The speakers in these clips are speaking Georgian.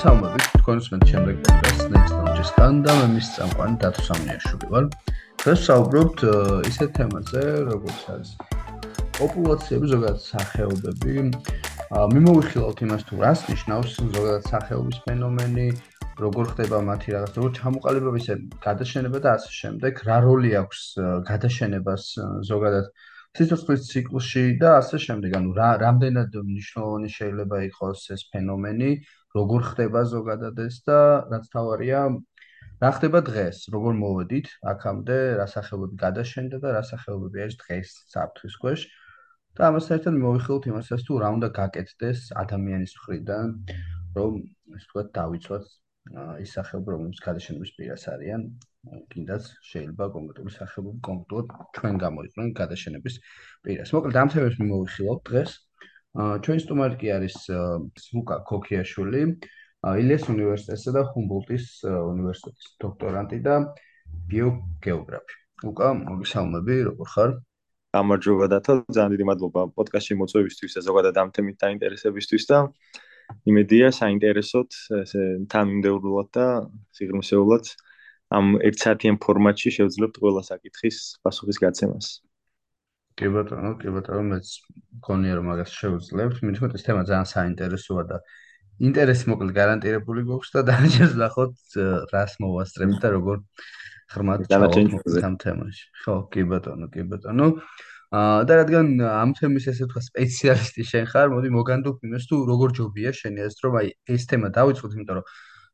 მოგესალმებით თქვენს მე შემდეგ პოდკასტ Next Launch-ისგან და მე მის წამყვანი დათო სამიაშვილი ვარ. დღეს საუბრობთ ისეთ თემაზე, როგორც არის პოპულაციები, ზოგადად სახეობები. მიმოვიხილავთ იმას თუ რას ნიშნავს ზოგადად სახეობის ფენომენი, როგორ ხდება მათი რაღაც, როგორ ჩამოყალიბება ისე გადაშენება და ასე შემდეგ, რა როლი აქვს გადაშენებას ზოგადად სიცოცხლის ციკლში და ასე შემდეგ. ანუ რა რამდენად მნიშვნელოვანი შეიძლება იყოს ეს ფენომენი, როგორ ხდება ზოგადად ეს და რაც თავარია, რა ხდება დღეს, როგორ მოვედით აქამდე, რა სახეობები გადაშენდა და რა სახეობები არის დღეს საფრთხის ქვეშ. და ამასთან ერთად მოვიხილოთ იმასაც თუ რა უნდა გაკეთდეს ადამიანის მხრიდან, რომ ასე ვთქვათ, დავიცვათ ის სახეობები, რომლებიც გადაშენების პირას არიან, კიდაც შეიძლება კონკრეტული სახეობები კონკრეტულად ჩვენ გამოიყვნენ გადაშენების პირას. მოკლედ ამ თემებს მიმოვიხილავთ დღეს. ჩვენი სტუმარი კი არის ლუკა ქოქიაშვილი, ილიას უნივერსიტეტსა და ჰუმბოლტის უნივერსიტეტის დოქტორანტი და ბიოგეოგრაფი. ლუკა, მოგესალმები, როგორ ხარ? გამარჯობა დათო, ძალიან დიდი მადლობა პოდკასტში მოწვევისთვის და ზოგადად ამ თემით დაინტერესებისთვის და იმედია საინტერესოთ ესე თანმიმდევრულად და სიღრმისეულად ამ 1 საათიან ფორმატში შევძლებთ ყველა საკითხის პასუხის გაცემას. კი ბატონო, კი ბატონო, მეც მგონია რომ მაგას შევძლებთ. მე თვითონ ეს თემა ძალიან საინტერესოა და ინტერესი მოკლედ გარანტირებული გვაქვს და დაჟეს ნახოთ რას მოვასწრებთ და როგორ ხრმად ჩავარდნით ამ თემაში. ხო, კი ბატონო, კი ბატონო. აა და რადგან ამ თემის ესე თქვა სპეციალისტი შენ ხარ, მოდი მოგანდობ იმას თუ როგორ ჯობია შენი ეს რომ აი ეს თემა დავიწყოთ, იმიტომ რომ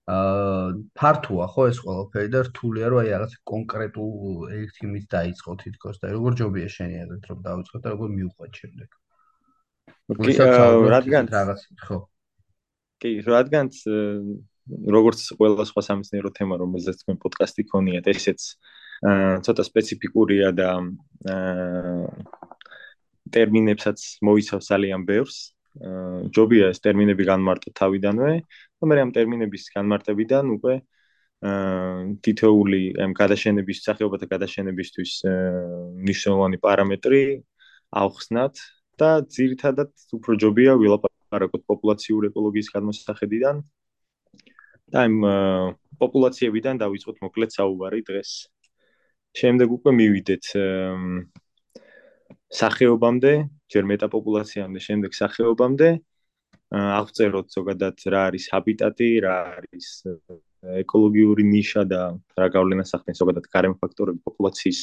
აა ფართოა ხო ეს ყველაფერი და რთულია რომ აი რაღაც კონკრეტულ ერთიმით დაიწყო თითქოს და როგორ ჯობია შენი აზრით რომ დაიწყო და როგორ მიუყვეთ შემდეგ. კი რადგან რაღაც ხო. კი რადგან როგორც ყველა სხვა სამეცნიერო თემა რომელზეც თქვენ პოდკასტი ქონიათ ესეც აა ცოტა სპეციფიკურია და აა ტერმინებსაც მოიცავს ძალიან ბევრს. ჯობია ეს ტერმინები განმარტო თავიდანვე და მე ამ ტერმინების განმარტებიდან უკვე აა თითოეული ამ გადაშენების სახეობათა გადაშენებისთვის მნიშვნელოვანი პარამეტრი ავხსნათ და ძირითადად უფრო ჯობია ვილაპარაკოთ პოპულაციური ეკოლოგიის გადმოსახედიდან და ამ პოპულაციებიდან დავიწყოთ მოკლედ საუბარი დღეს. შემდეგ უკვე მივიდეთ სახეობამდე, ჯერ მეტაპოპულაციამდე, შემდეგ სახეობამდე აღწეროთ ზოგადად რა არის ჰაბიტატი, რა არის ეკოლოგიური ნიშა და რა გავლენას ახდენს ზოგადად გარემო ფაქტორები პოპულაციის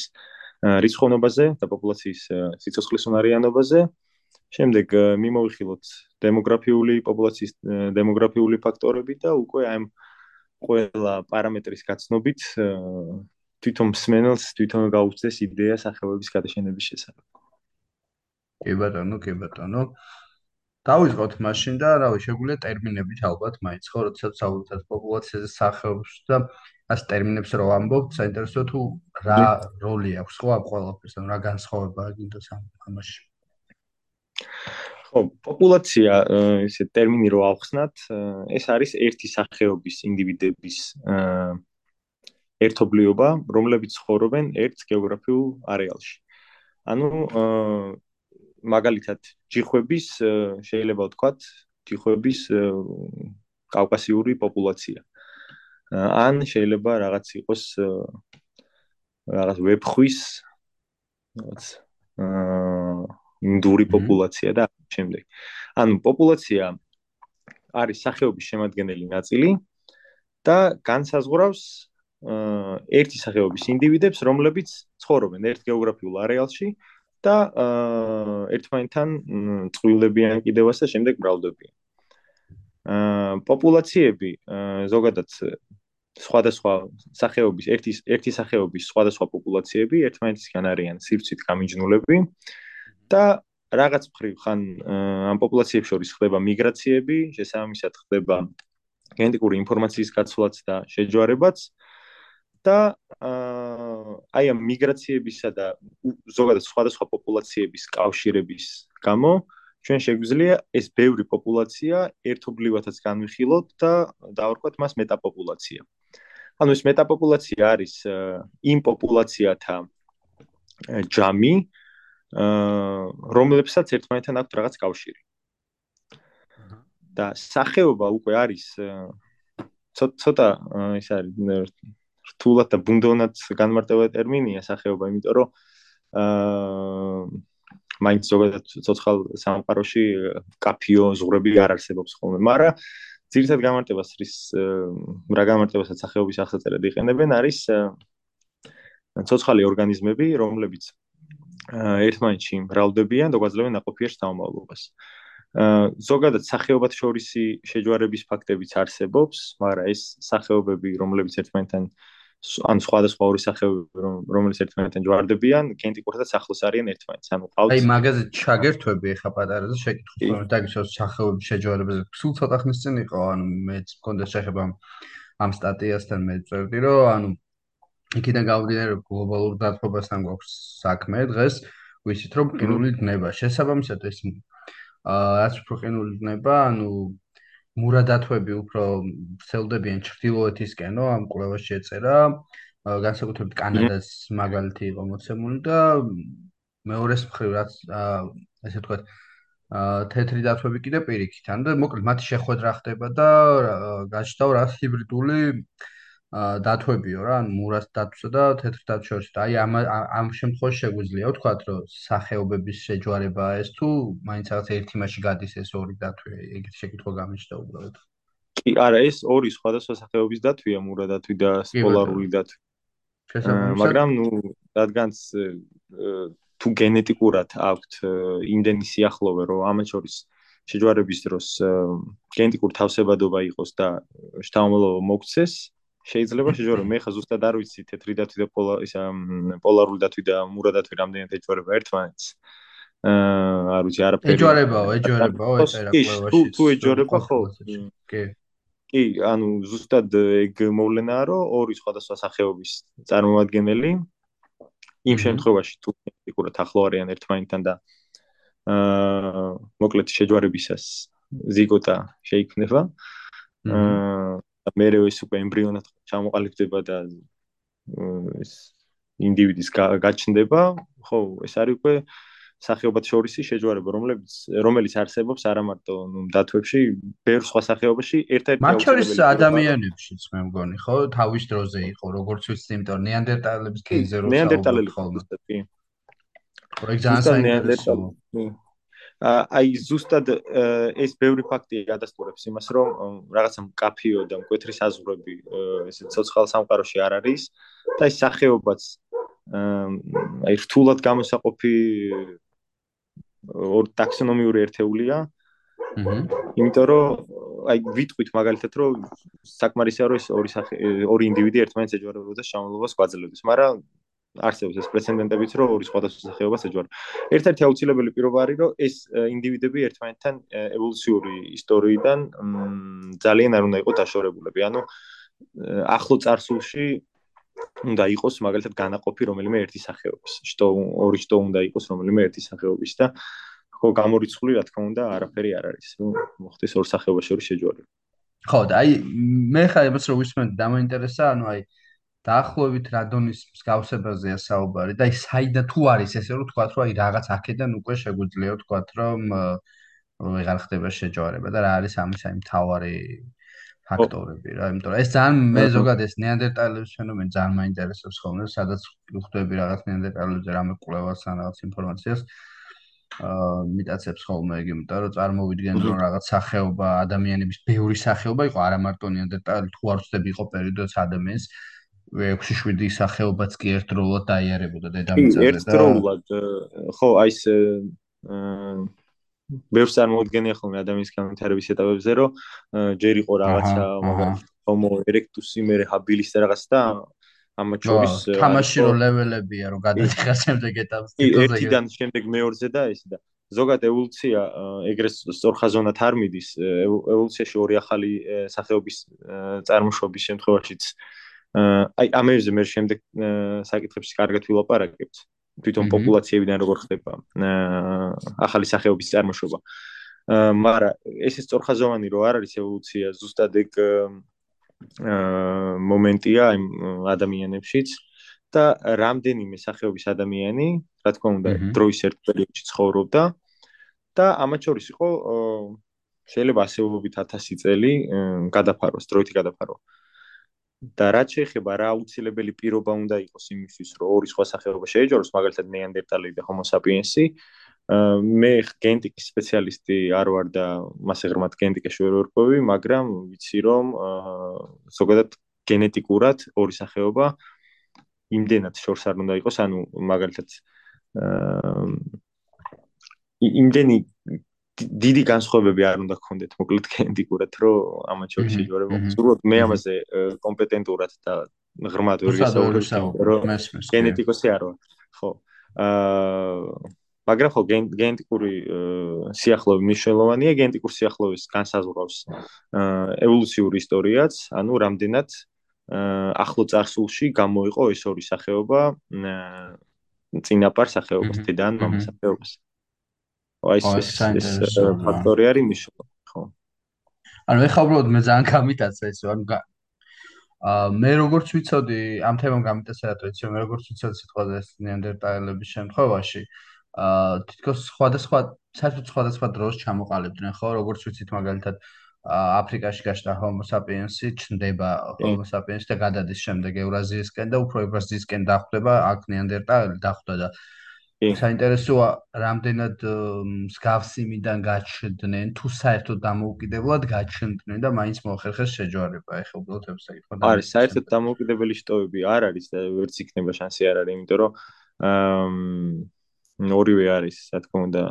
რიცხოვნობაზე და პოპულაციის სიცოცხლის უნარიანობაზე. შემდეგ მიმოვიხილოთ დემოგრაფიული პოპულაციის დემოგრაფიული ფაქტორები და უკვე ამ ყველა პარამეტრის გაცნობით თვითონ მსმენელს თვითონ გაუჩნდეს იდეა სახეობების გადაშენების შესახებ. კი ბატონო, კი ბატონო. დავიწყოთ მაშინ და რავი შეგვიძლია ტერმინებით ალბათ მაინც ხო როდესაც საუბრობთ პოპულაციაზე სახეობებს და ას ტერმინებს რო ამბობთ საინტერესო თუ რა როლი აქვს ხო ამ ყველაფერს ან რა განსხვავებაა კიდეს ამაში ხო პოპულაცია ესე ტერმინი რო ავხსნათ ეს არის ერთი სახეობის ინდივიდების ერთობლიობა რომლებიც ცხოვრობენ ერთ გეოგრაფიულ არეალში ანუ მაგალითად ჯიხვების შეიძლება ვთქვათ ჯიხვების კავკასიური პოპულაცია. ან შეიძლება რაღაც იყოს რაღაც ვებხვის რაღაც ინდური პოპულაცია და შემდეგ. ანუ პოპულაცია არის სახეობის შემადგენელი ნაწილი და განსაზღვრავს ერთი სახეობის ინდივიდებს რომლებიც ცხოვრობენ ერთ გეოგრაფიულ არეალში და ერთმანეთთან წვილებიან კიდევაც და შემდეგ მრავლდებიან. აა პოპულაციები ზოგადად სხვადასხვა სახეობის ერთი ერთი სახეობის სხვადასხვა პოპულაციები ერთმანეთისგან არიან სივრცით გამიჯნულები და რაღაც მხრივ ხან ამ პოპულაციებს შორის ხდება მიგრაციები, შესაბამისად ხდება გენეტიკური ინფორმაციის გაცვლაც და შეჯვარებაც. აა და აი ამ მიგრაციებისა და ზოგადად სხვადასხვა პოპულაციების კავშირების გამო ჩვენ შეგვიძლია ეს ბევრი პოპულაცია ერთობლივადაც განვიხილოთ და დავარქვათ მას მეტაპოპულაცია. ანუ ეს მეტაპოპულაცია არის იმ პოპულაციათა ჯამი, რომლებსაც ერთმანეთთან აქვთ რაღაც კავშირი. და სახეობა უკვე არის ცოტა ის არის რთულად და ბუნდოვნად განმარტება ტერმინია სახეობა, იმიტომ რომ აა მაინც ზოგადად ცოცხალ სამყაროში კაფიო ზღვრები არ არსებობს ხოლმე, მაგრამ ძირითად გამარტებას რის რა გამარტებასაც სახეობის ახსაწერად იყენებენ არის ცოცხალი ორგანიზმები, რომლებიც ერთმანეთში მრავლდებიან და გვაძლევენ ნაყოფიერ შთამომავლობას. ზოგადად სახეობათა შორისი შეჯვარების ფაქტებიც არსებობს, მაგრამ ეს სახეობები, რომლებიც ერთმანეთთან ან სხვადასხვა ორი სახეობები რომელიც ერთმანეთთან ჯვარდებიან, გენეტიკურად ახლოს არიან ერთმანეთს. ანუ ყავს აი მაგაზე ჩაგერთვები ეხა პატარა და შეკითხვა რომ დაგიშოს სახეობების შეჯვარებაზე. სულ ცოტა ხნის წინ იყო, ანუ მეც მქონდა შეხება ამ სტატიასთან მე წერდი რომ ანუ იქიდან გამომდინარე გლობალურ დათბობასთან გვაქვს საქმე დღეს ვიცით რომ ყინული დნება შესაბამისად ეს აა რაც უფრო ყინული დნება ანუ მურადათვები უფრო ვრცელდებიან ჩრდილოეთისკენო ამ კვლევაში ეწერა განსაკუთრებით კანადას მაგალითი იყო მოცემული და მეორეს მხრივ რაც ესე ვთქვათ თეთრი დათვები კიდე პირიქით ანუ მოკლედ მათი შეხვედრა ხდება და გაჩნდა რა ჰიბრიდული დათვებიო რა ანუ მურას დათვსა და თეთრ დათვს შორის. აი ამ ამ შემთხვევაში შეგვიძლია ვთქვათ რომ სახეობების შეჯვარება ეს თუ მაინც რაღაც ერთი მასში გადის ეს ორი დათვი ეგეთი შეკითხვა გამიშდა უბრალოდ. კი არა ეს ორი სხვადასხვა სახეობის დათვია მურა დათვი და პოლარული დათვი. მაგრამ ნუ რადგანაც თუ გენეტიკურად აქვთ იმდენი სიახლოვე რომ ამათ შორის შეჯვარების დროს გენეტიკურ თავსებადობა იყოს და შთამომავლობა მოქცეს შეიძლება შეჯვარო მე ხა ზუსტად არ ვიცი თეთრი დათვი და პოლა ისა პოლარული დათვი და მურა დათვი რამდენად ეჯვარება ერთმანეთს? აა არ ვიცი არაფერი. ეჯვარებაო ეჯვარებაო ეწერა კლავაში თუ თუ ეჯვარება ხო კი. კი. ანუ ზუსტად ეგ მოვლენაა რომ ორი სხვადასხვა სახეობის წარმომადგენელი. იმ შემთხვევაში თუ ეკურათ ახლო არიან ერთმანეთთან და აა მოკლედ შეჯვარებისას ზიგოტა შეიქმნება. აა მერე ის უკვე ემბრიონად ჩამოყალიბდება და ეს ინდივიდის გაჩნდება, ხო, ეს არის უკვე სახეობათა შორისი შეჯვარება, რომლებიც რომელიც არსებობს არა მარტო ნუ დათვებში, ბევრ სხვა სახეობაში, ერთ-ერთი მათ შორის ადამიანებშიც მე მგონი, ხო, თავის დროზე იყო, როგორც ვიცი, იმიტომ ნეანდერტალების გენზე რო ნეანდერტალები ხო, კი. ხო, ეგ ძალიან საინტერესოა. აი ზუსტად ეს ბევრი ფაქტი გადასტურებს იმას, რომ რაღაცა კაფიო და მკვეთრი საზღვრები ესე ცოცხალ სამყაროში არ არის და ეს სახეობაც აი რთულად გამოსაყოფი ორ ტაქსონომიური ერთეულია. აჰა. იმიტომ რომ აი ვიტყვით მაგალითად რომ საკმარისია რომ ეს ორი სახე ორი ინდივიდი ერთმანეთს ეჯვარებოდეს და შამოლობას გვაძლევდეს, მაგრამ არსებობს ეს პრეცედენტებიც, რომ ორი სხვადასხვა სახეობას ეჯვარ. ერთ-ერთი აუცილებელი პირობა არის, რომ ეს ინდივიდები ერთმანეთთან ევოლუციური ისტორიიდან ძალიან არ უნდა იყოს დაშორებულები. ანუ ახლო წარსულში უნდა იყოს მაგალითად განაყოფი რომელიმე ერთი სახეობის. შტო ორი შტო უნდა იყოს რომელიმე ერთი სახეობის და ხო გამორიცხული რა თქმა უნდა არაფერი არ არის, რომ მოხდეს ორ სახეობას შორის შეჯვარება. ხო და აი მე ხა იმას რომ ვისმენ დამაინტერესა, ანუ აი დაახლოებით რა დონის მსგავსებაზეა საუბარი? და აი საიდა თუ არის ესე რომ თქვა რომ აი რაღაც აქედან უკვე შეგვიძლია თქვა რომ ვეღარ ხდება შეჯვარება და რა არის ამის აი მთავარი ფაქტორები რა? იმიტომ რომ ეს ძალიან მე ზოგადად ეს ნეანდერტალების ფენომენი ძალიან მაინტერესებს ხოლმე სადაც ხვდები რაღაც ნეანდერტალებზე რამე კვლევას ან რაღაც ინფორმაციას აა მიტაცებს ხოლმე იგი იმიტომ რომ წარმოვიდგენ რომ რაღაც სახეობა ადამიანების ბევრი სახეობა იყო არა მარტო ნეანდერტალი თუ არ ვწდები იყო პერიოდს ადამიანს 6-7 სახეობაც კი ერთდროულად დაიარებოდა დედამიწაზე და ერთდროულად ხო აი ეს ბევრს წარმოუდგენია ხოლმე ადამიანის განვითარების ეტაპებზე რომ ჯერ იყო რაღაცა მაგალითად homo erectus იმერე habilis და რაღაც და ამათ შორის თამაში რო ლეველებია რომ გადაიხა შემდეგ ეტაპზე ერთიდან შემდეგ მეორეზე და ეს და. ზოგადად ევოლუცია ეგრეს სწორხაზოვნად არ მიდის ევოლუციაში ორი ახალი სახეობის წარმოშობის შემთხვევაშიც აი ამერზე მე შემდეგ საკითხებში კარგად ვილაპარაკებთ. თვითონ პოპულაციებიდან როგორ ხდება ახალი სახეობის წარმოშობა. მაგრამ ეს ის სწორხაზოვანი რო არ არის ევოლუცია ზუსტად ეგ მომენტია აი ადამიანებშიც და რამდენიმე სახეობის ადამიანი რა თქმა უნდა დროის ერთ პერიოდში ცხოვრობდა და ამათ შორის იყო შეიძლება ასეულობით 1000 წელი გადაფაროს, დროითი გადაფარო. და რაც შეეხება რა აუცილებელი პირობა უნდა იყოს იმისთვის, რომ ორი სხვა სახეობა შეეჯოროს, მაგალითად ნეანდერტალი და ჰომო საპიენსი, მე გენტიკის სპეციალისტი არ ვარ და მასე ღრმად გენტიკაში ვერ ვერკვევი, მაგრამ ვიცი რომ ზოგადად გენეტიკურად ორი სახეობა იმდენად შორს არ უნდა იყოს, ანუ მაგალითად იმდენი დიდი განსხვავებები არ უნდა გქონდეთ მოკლედ გენეტიკურად, რომ ამათ შორის შეჯვარება. ზოგადად მე ამაზე კომპეტენტურად და ღრმად ვერ გესაუბრებ, რომ გენეტიკოსი არ ვარ. ხო. აა მაგრამ ხო გენეტიკური სიახლოვე მნიშვნელოვანია გენეტიკურ სიახლოვეს განსაზღვრავს ევოლუციური ისტორიაც ანუ რამდენად ახლო წარსულში გამოიყო ეს ორი სახეობა წინაპარ სახეობას დედან მამა სახეობას აი ეს ეს ფაქტორი არის მნიშვნელოვანი ხო. ანუ ეხლა უბრალოდ მე ძალიან გამიტაცა ეს ანუ ა მე როგორც ვიცოდი ამ თემამ გამიტაცა რატო იცი მე როგორც ვიცოდი სიტყვაზე ნეანდერტალების შემთხვევაში აა თითქოს სხვადასხვა საერთოდ სხვადასხვა დროს ჩამოყალიბდნენ ხო? როგორც ვიცით მაგალითად აფრიკაში გაშდა ჰომო საპიენსი ჩნდება ჰომო საპიენსი და გადადის შემდეგ ევრაზიისკენ და უფრო ევრაზიისკენ დახვდება აქ ნეანდერტალი დახვდა და საინტერესოა რამდენად მსგავსიმიდან გაჩნდნენ თუ საერთოდ დამოუკიდებლად გაჩნდნენ და მაინც მოახერხეს შეჯვარება. ეხლა უბრალოდ ეს საკითხი არის საერთოდ დამოუკიდებელი შტოები არ არის და ვერც იქნება შანსი არ არის იმიტომ რომ აა ორივე არის, რა თქმა უნდა.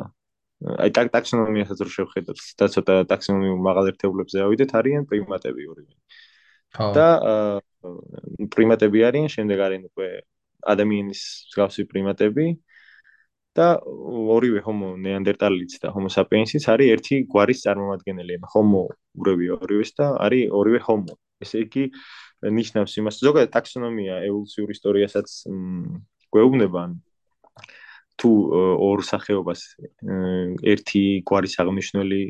აი ტაკ ტაქსონომიასაც რო შევხედოთ. და ცოტა ტაქსონომიურ მაღალ ერთეულებზე ავიდეთ, არიან პრიმატები ორივე. და პრიმატები არიან, შემდეგ არიან უკვე ადამიანის მსგავსი პრიმატები და ორივე ჰომო ნეანდერტალიც და ჰომო საპიენსიც არის ერთი გვარის წარმომადგენელი. ჰომო ურევია ორივეს და არის ორივე ჰომო. ესე იგი ნიშნავს იმას, ზოგადად ტაქსონომია ევოლუციური ისტორიასაც გვეუბნება, ანუ თუ ორ სახეობას ერთი გვარის აღნიშნული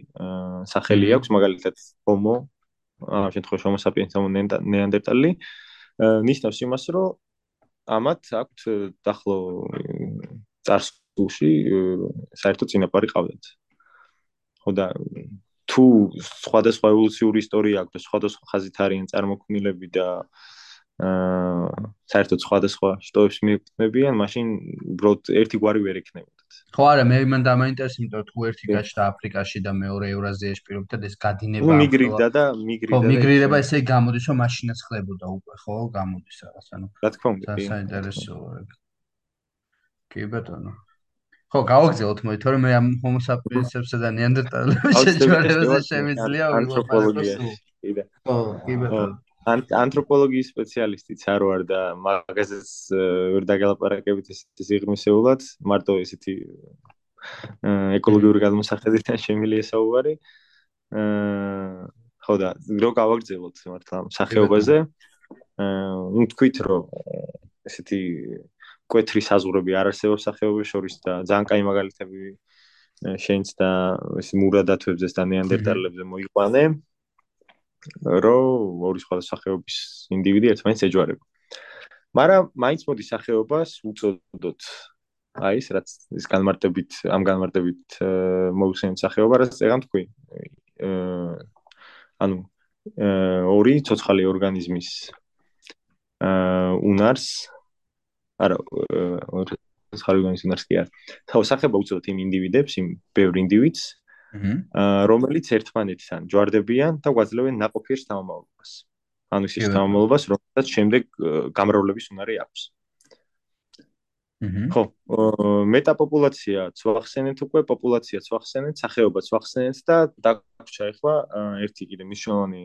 სახელი აქვს, მაგალითად homo, ამ შემთხვევაში homo sapiens homo neanderthali, ნიშნავს იმას, რომ ამათ აქვთ დახლო წარსულში საერთო წინაპარი ყავდათ. ხო და თუ სხვადასხვა ევოლუციური ისტორია აქვს და სხვადასხვა ხაზით არიან წარმოქმნილები და აა საერთოდ სხვადასხვა შტოებს მიეკუთვნებიან, მაშინ უბრალოდ ერთი გვარი ვერ ექნებოდათ. ხო არა, მე მან დამაინტერესა, იმიტომ რომ თუ ერთი გაჩნდა აფრიკაში და მეორე ევრაზიაში პირობითად ეს გადინება ხო მიგრირდა და მიგრირდა. ხო მიგრირება ესე გამოდის, რომ მაშინაც ხდებოდა უკვე, ხო, გამოდის რაღაც, ანუ რა თქმა უნდა, საინტერესოა. კი ბატონო. ხო, გავაგზავნოთ მოი, თორე მე ამ ჰომო საპიენსებსა და ნეანდერტალებს შეჯვარებაზე შემიძლია და. ხო, კი ბატონო. ანთროპოლოგიის სპეციალისტიც არ ვარ და მაგაზეც ვერ დაგელაპარაკებით ეს იღმისეულად მარტო ესეთი ეკოლოგიური გადმოსახედიდან შემილია საუბარი აა ხო და რო გავაგრძელოთ მართლა სახეობაზე აა თქვით რომ ესეთი კვეთრი საზღურები არ არსებობს სახეობებს შორის და ძალიან კაი მაგალითები შენც და ეს მურადათვებზე და ნეანდერტალებზე მოიყვანე რომ ორი სხვა სახეობის ინდივიდი ერთმანეთს ეჯვარება. მაგრამ მაინც მოდი სახეობას უწოდოთ აი ეს რაც ის განმარტებით ამ განმარტებით მოусენთ სახეობა რაც წეგან თქვი. ანუ ორი ცოცხალი ორგანიზმის აა უნარს არა ცოცხალი ორგანიზმის უნარს კი არა. თავ სახეობა უწოდოთ იმ ინდივიდებს, იმ ბევრ ინდივიდს, რომელიც ერთმანეთთან ჯვარდებიან და გვაძლევენ ნაყოფიერ შთამომავლობას. ანუ ის შთამომავლობას, რომელსაც შემდეგ გამრავლების უნარი აქვს. ხო, მეტაპოპულაცია ცვახსენეთ უკვე, პოპულაცია ცვახსენეთ, სახეობა ცვახსენეთ და დაგვრჩა ახლა ერთი კიდე მნიშვნელოვანი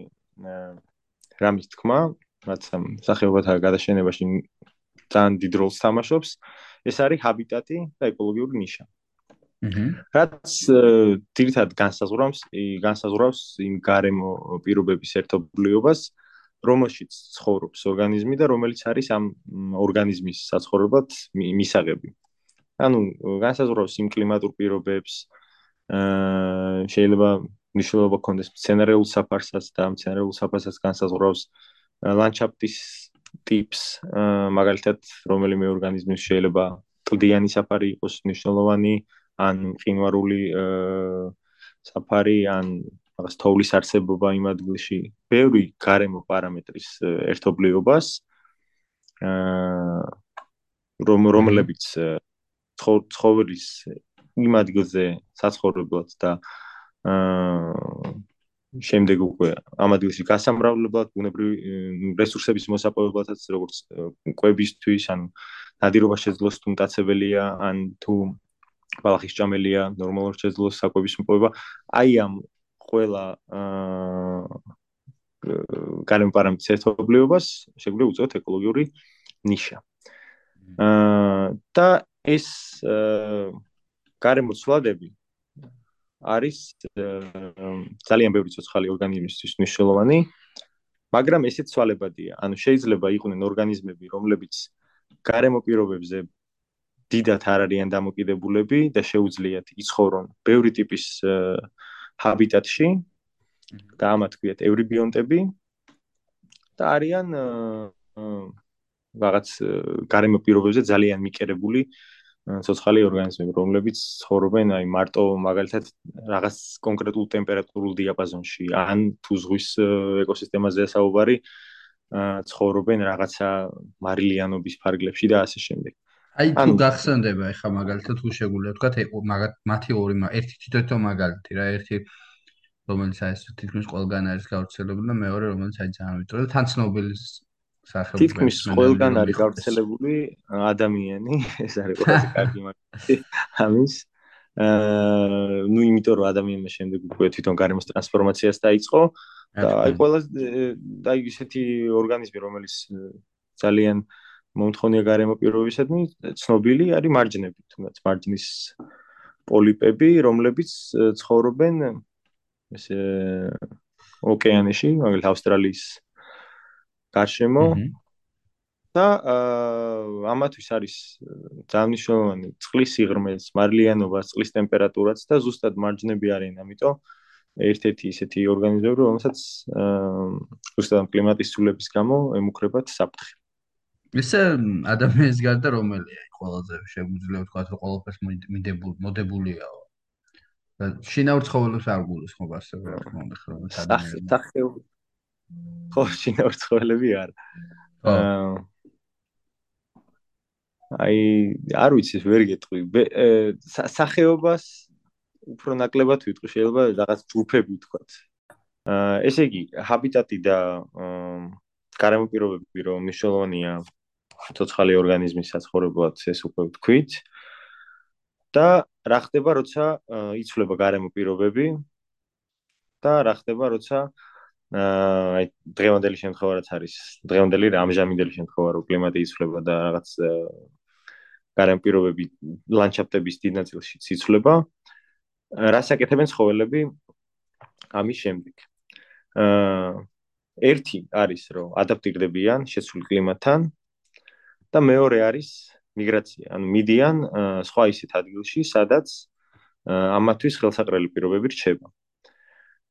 რამის თქმა, რაც სახეობათა გადაშენებაში ძალიან დიდ როლს თამაშობს, ეს არის ჰაბიტატი და ეკოლოგიური ნიშა. რაც თირთად განსაზღვრავს განსაზღვრავს იმ გარემო პირობების ერთობლიობას რომელშიც ცხოვრობს ორგანიზმი და რომელიც არის ამ ორგანიზმის საცხოვრებლად მისაღები. ანუ განსაზღვრავს იმ კლიმატურ პირობებს აა შეიძლება მნიშვნელობა ქონდეს სცენარეულ საფარსაც და სცენარეულ საფარსაც განსაზღვრავს ლანდშაფტის ტიპს მაგალითად რომელიმე ორგანიზმის შეიძლება კლდიანი საფარი იყოს მნიშვნელოვანი ან ყინვარული საფარი ან რაღაც თოვლის არსებობა იმ ადგილში, ბევრი გარემო პარამეტრის ერთობლიობას აა რომ რომლებიც ცხოვრის იმ ადგილზე საცხოვრებლად და აა შემდეგ უკვე ამ ადგილში გასამრავლებლად, ბუნებრივი რესურსების მოსაპოვებლადაც როგორც კვებისთვის, ან ნადირობა შეძლოს თუ მტაცებელია, ან თუ ბალახის ჭამელია, ნორმალურ შეძლოს საკვების მოპოვება, აი ამ ყველა აა გარემო პარამეტრის ერთობლიობას შეგვიძლია უწოდოთ ეკოლოგიური ნიშა. აა და ეს გარემო ცვლადები არის ძალიან ბევრი ცოცხალი ორგანიზმისთვის მნიშვნელოვანი, მაგრამ ესეც ცვალებადია. ანუ შეიძლება იყვნენ ორგანიზმები, რომლებიც გარემო პირობებზე დიდათ არ არიან დამოკიდებულები და შეუძლიათ იცხოვრონ ბევრი ტიპის ჰაბიტატში და ამათ ქვიათ ევრიბიონტები და არიან რაღაც გარემო პირობებზე ძალიან მიკერებული ცოცხალი ორგანიზმები, რომლებიც ცხოვრობენ აი მარტო მაგალითად რაღაც კონკრეტულ ტემპერატურულ დიაპაზონში, ან თუ ზღვის ეკოსისტემაზე საუბარი, ცხოვრობენ რაღაცა მარილიანობის ფარგლებში და ასე შემდეგ. აი თუ გახსენდება ეხა მაგალითად თუ შეგვიძლია თქვა მაგათ მათი ორი ერთი თითო-თითო მაგალითი რა, ერთი რომელიც აი ეს თითქმის ყველგან არის გავრცელებული და მეორე რომელიც აი ძალიან ვიწრო და თან ცნობილი სახელმწიფო თითქმის ყველგან არის გავრცელებული ადამიანი ეს არის ყველაზე კარგი მაგალითი ამის. აა ნუ იმიტომ რომ ადამიანმა შემდეგ უკვე თვითონ გარემოს ტრანსფორმაციას დაიწყო და აი ყველა და ისეთი ორგანიზმი რომელიც ძალიან მომთხოვნია გარემო პირობებისადმი ცნობილი არის მარჯნები თუნდაც მარჯნის პოლიპები რომლებიც ცხოვრობენ ესე ოკეანეში მაგალითად ავსტრალიის გარშემო და ამათვის არის ძალიან მნიშვნელოვანი წყლის სიღრმეც, მარილიანობა, წყლის ტემპერატურაც და ზუსტად მარჯნები არიან, ამიტომ ერთ-ერთი ისეთი ორგანიზმები, რომელსაც ზუსტად კლიმატის ცვლილების გამო ემუქრებათ საფრთხე. ესე ადამიანის გარდა რომელია ყველაზე შეგვიძლია ვთქვა, რომ მიდებული მოდებულია? შინაურ ცხოველებს არ გულისხმობ ასე რა თქმა უნდა, რომ ადამიანები ხო შინაურ ცხოველები არ აა აი არ ვიცი ვერ გეტყვი. სახეობას უფრო ნაკლებად ვიტყვი შეიძლება რაღაც ჯგუფები ვთქვათ. აა ესე იგი ჰაბიტატი და გარემო პირობები რომ მნიშვნელოვანია ცოცხალი ორგანიზმის საცხოვრებლად ეს უკვე ვთქვით. და რა ხდება როცა იცვლება გარემო პირობები და რა ხდება როცა აი დღევანდელი შემთხვევა რაც არის დღევანდელი ამჟამინდელი შემთხვევა რომ კლიმატი იცვლება და რაღაც გარემო პირობები ლანდშაფტების დიდ ნაწილში იცვლება რას აკეთებენ ცხოველები? ამის შემდეგ. აა ერთი არის რომ ადაპტირდებიან შეცვლილ კლიმატთან და მეორე არის მიგრაცია ანუ მიდიან სხვა ისეთ ადგილში სადაც ამათვის ხელსაყრელი პირობები რჩება.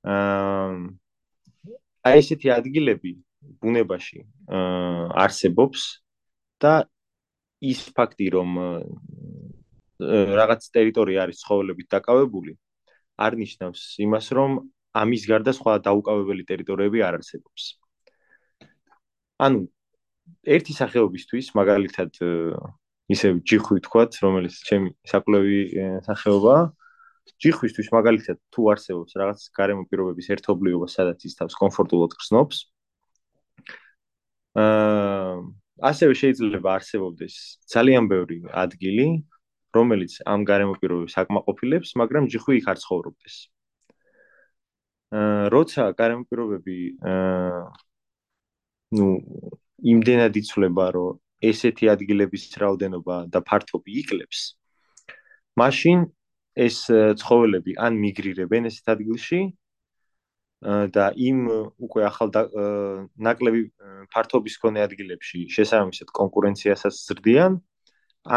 აა აი ესეთი ადგილები ბუნებაში არსებობს და ის ფაქტი რომ რაღაც ტერიტორია არის ცხოველებით დაკავებული არ ნიშნავს იმას რომ ამის გარდა სხვა დაუკავებელი ტერიტორიები არ არსებობს. ანუ ერთი სახეობისთვის მაგალითად ისე ჯიხვი თქვათ, რომელიც ჩემი საკვლევი სახეობაა, ჯიხვისთვის მაგალითად თუ არსებობს რაღაც გარემო პირობების ერთობლიობა, სადაც ის თავს კომფორტულად გრძნობს. აა ასევე შეიძლება არსებობდეს ძალიან ბევრი ადგილი, რომელიც ამ გარემო პირობებს აკმაყოფილებს, მაგრამ ჯიხვი იქ არ ცხოვრობდეს. აა როცა გარემო პირობები აა ну იმდენად იცვლება, რომ ესეთი ადგილების რაოდენობა და ფართობი იკლებს, მაშინ ეს ცხოველები ან მიგრირებენ ესეთ ადგილში და იმ უკვე ახალ ნაკლები ფართობის კონე ადგილებში შესაბამისად კონკურენციასაც ზრდიან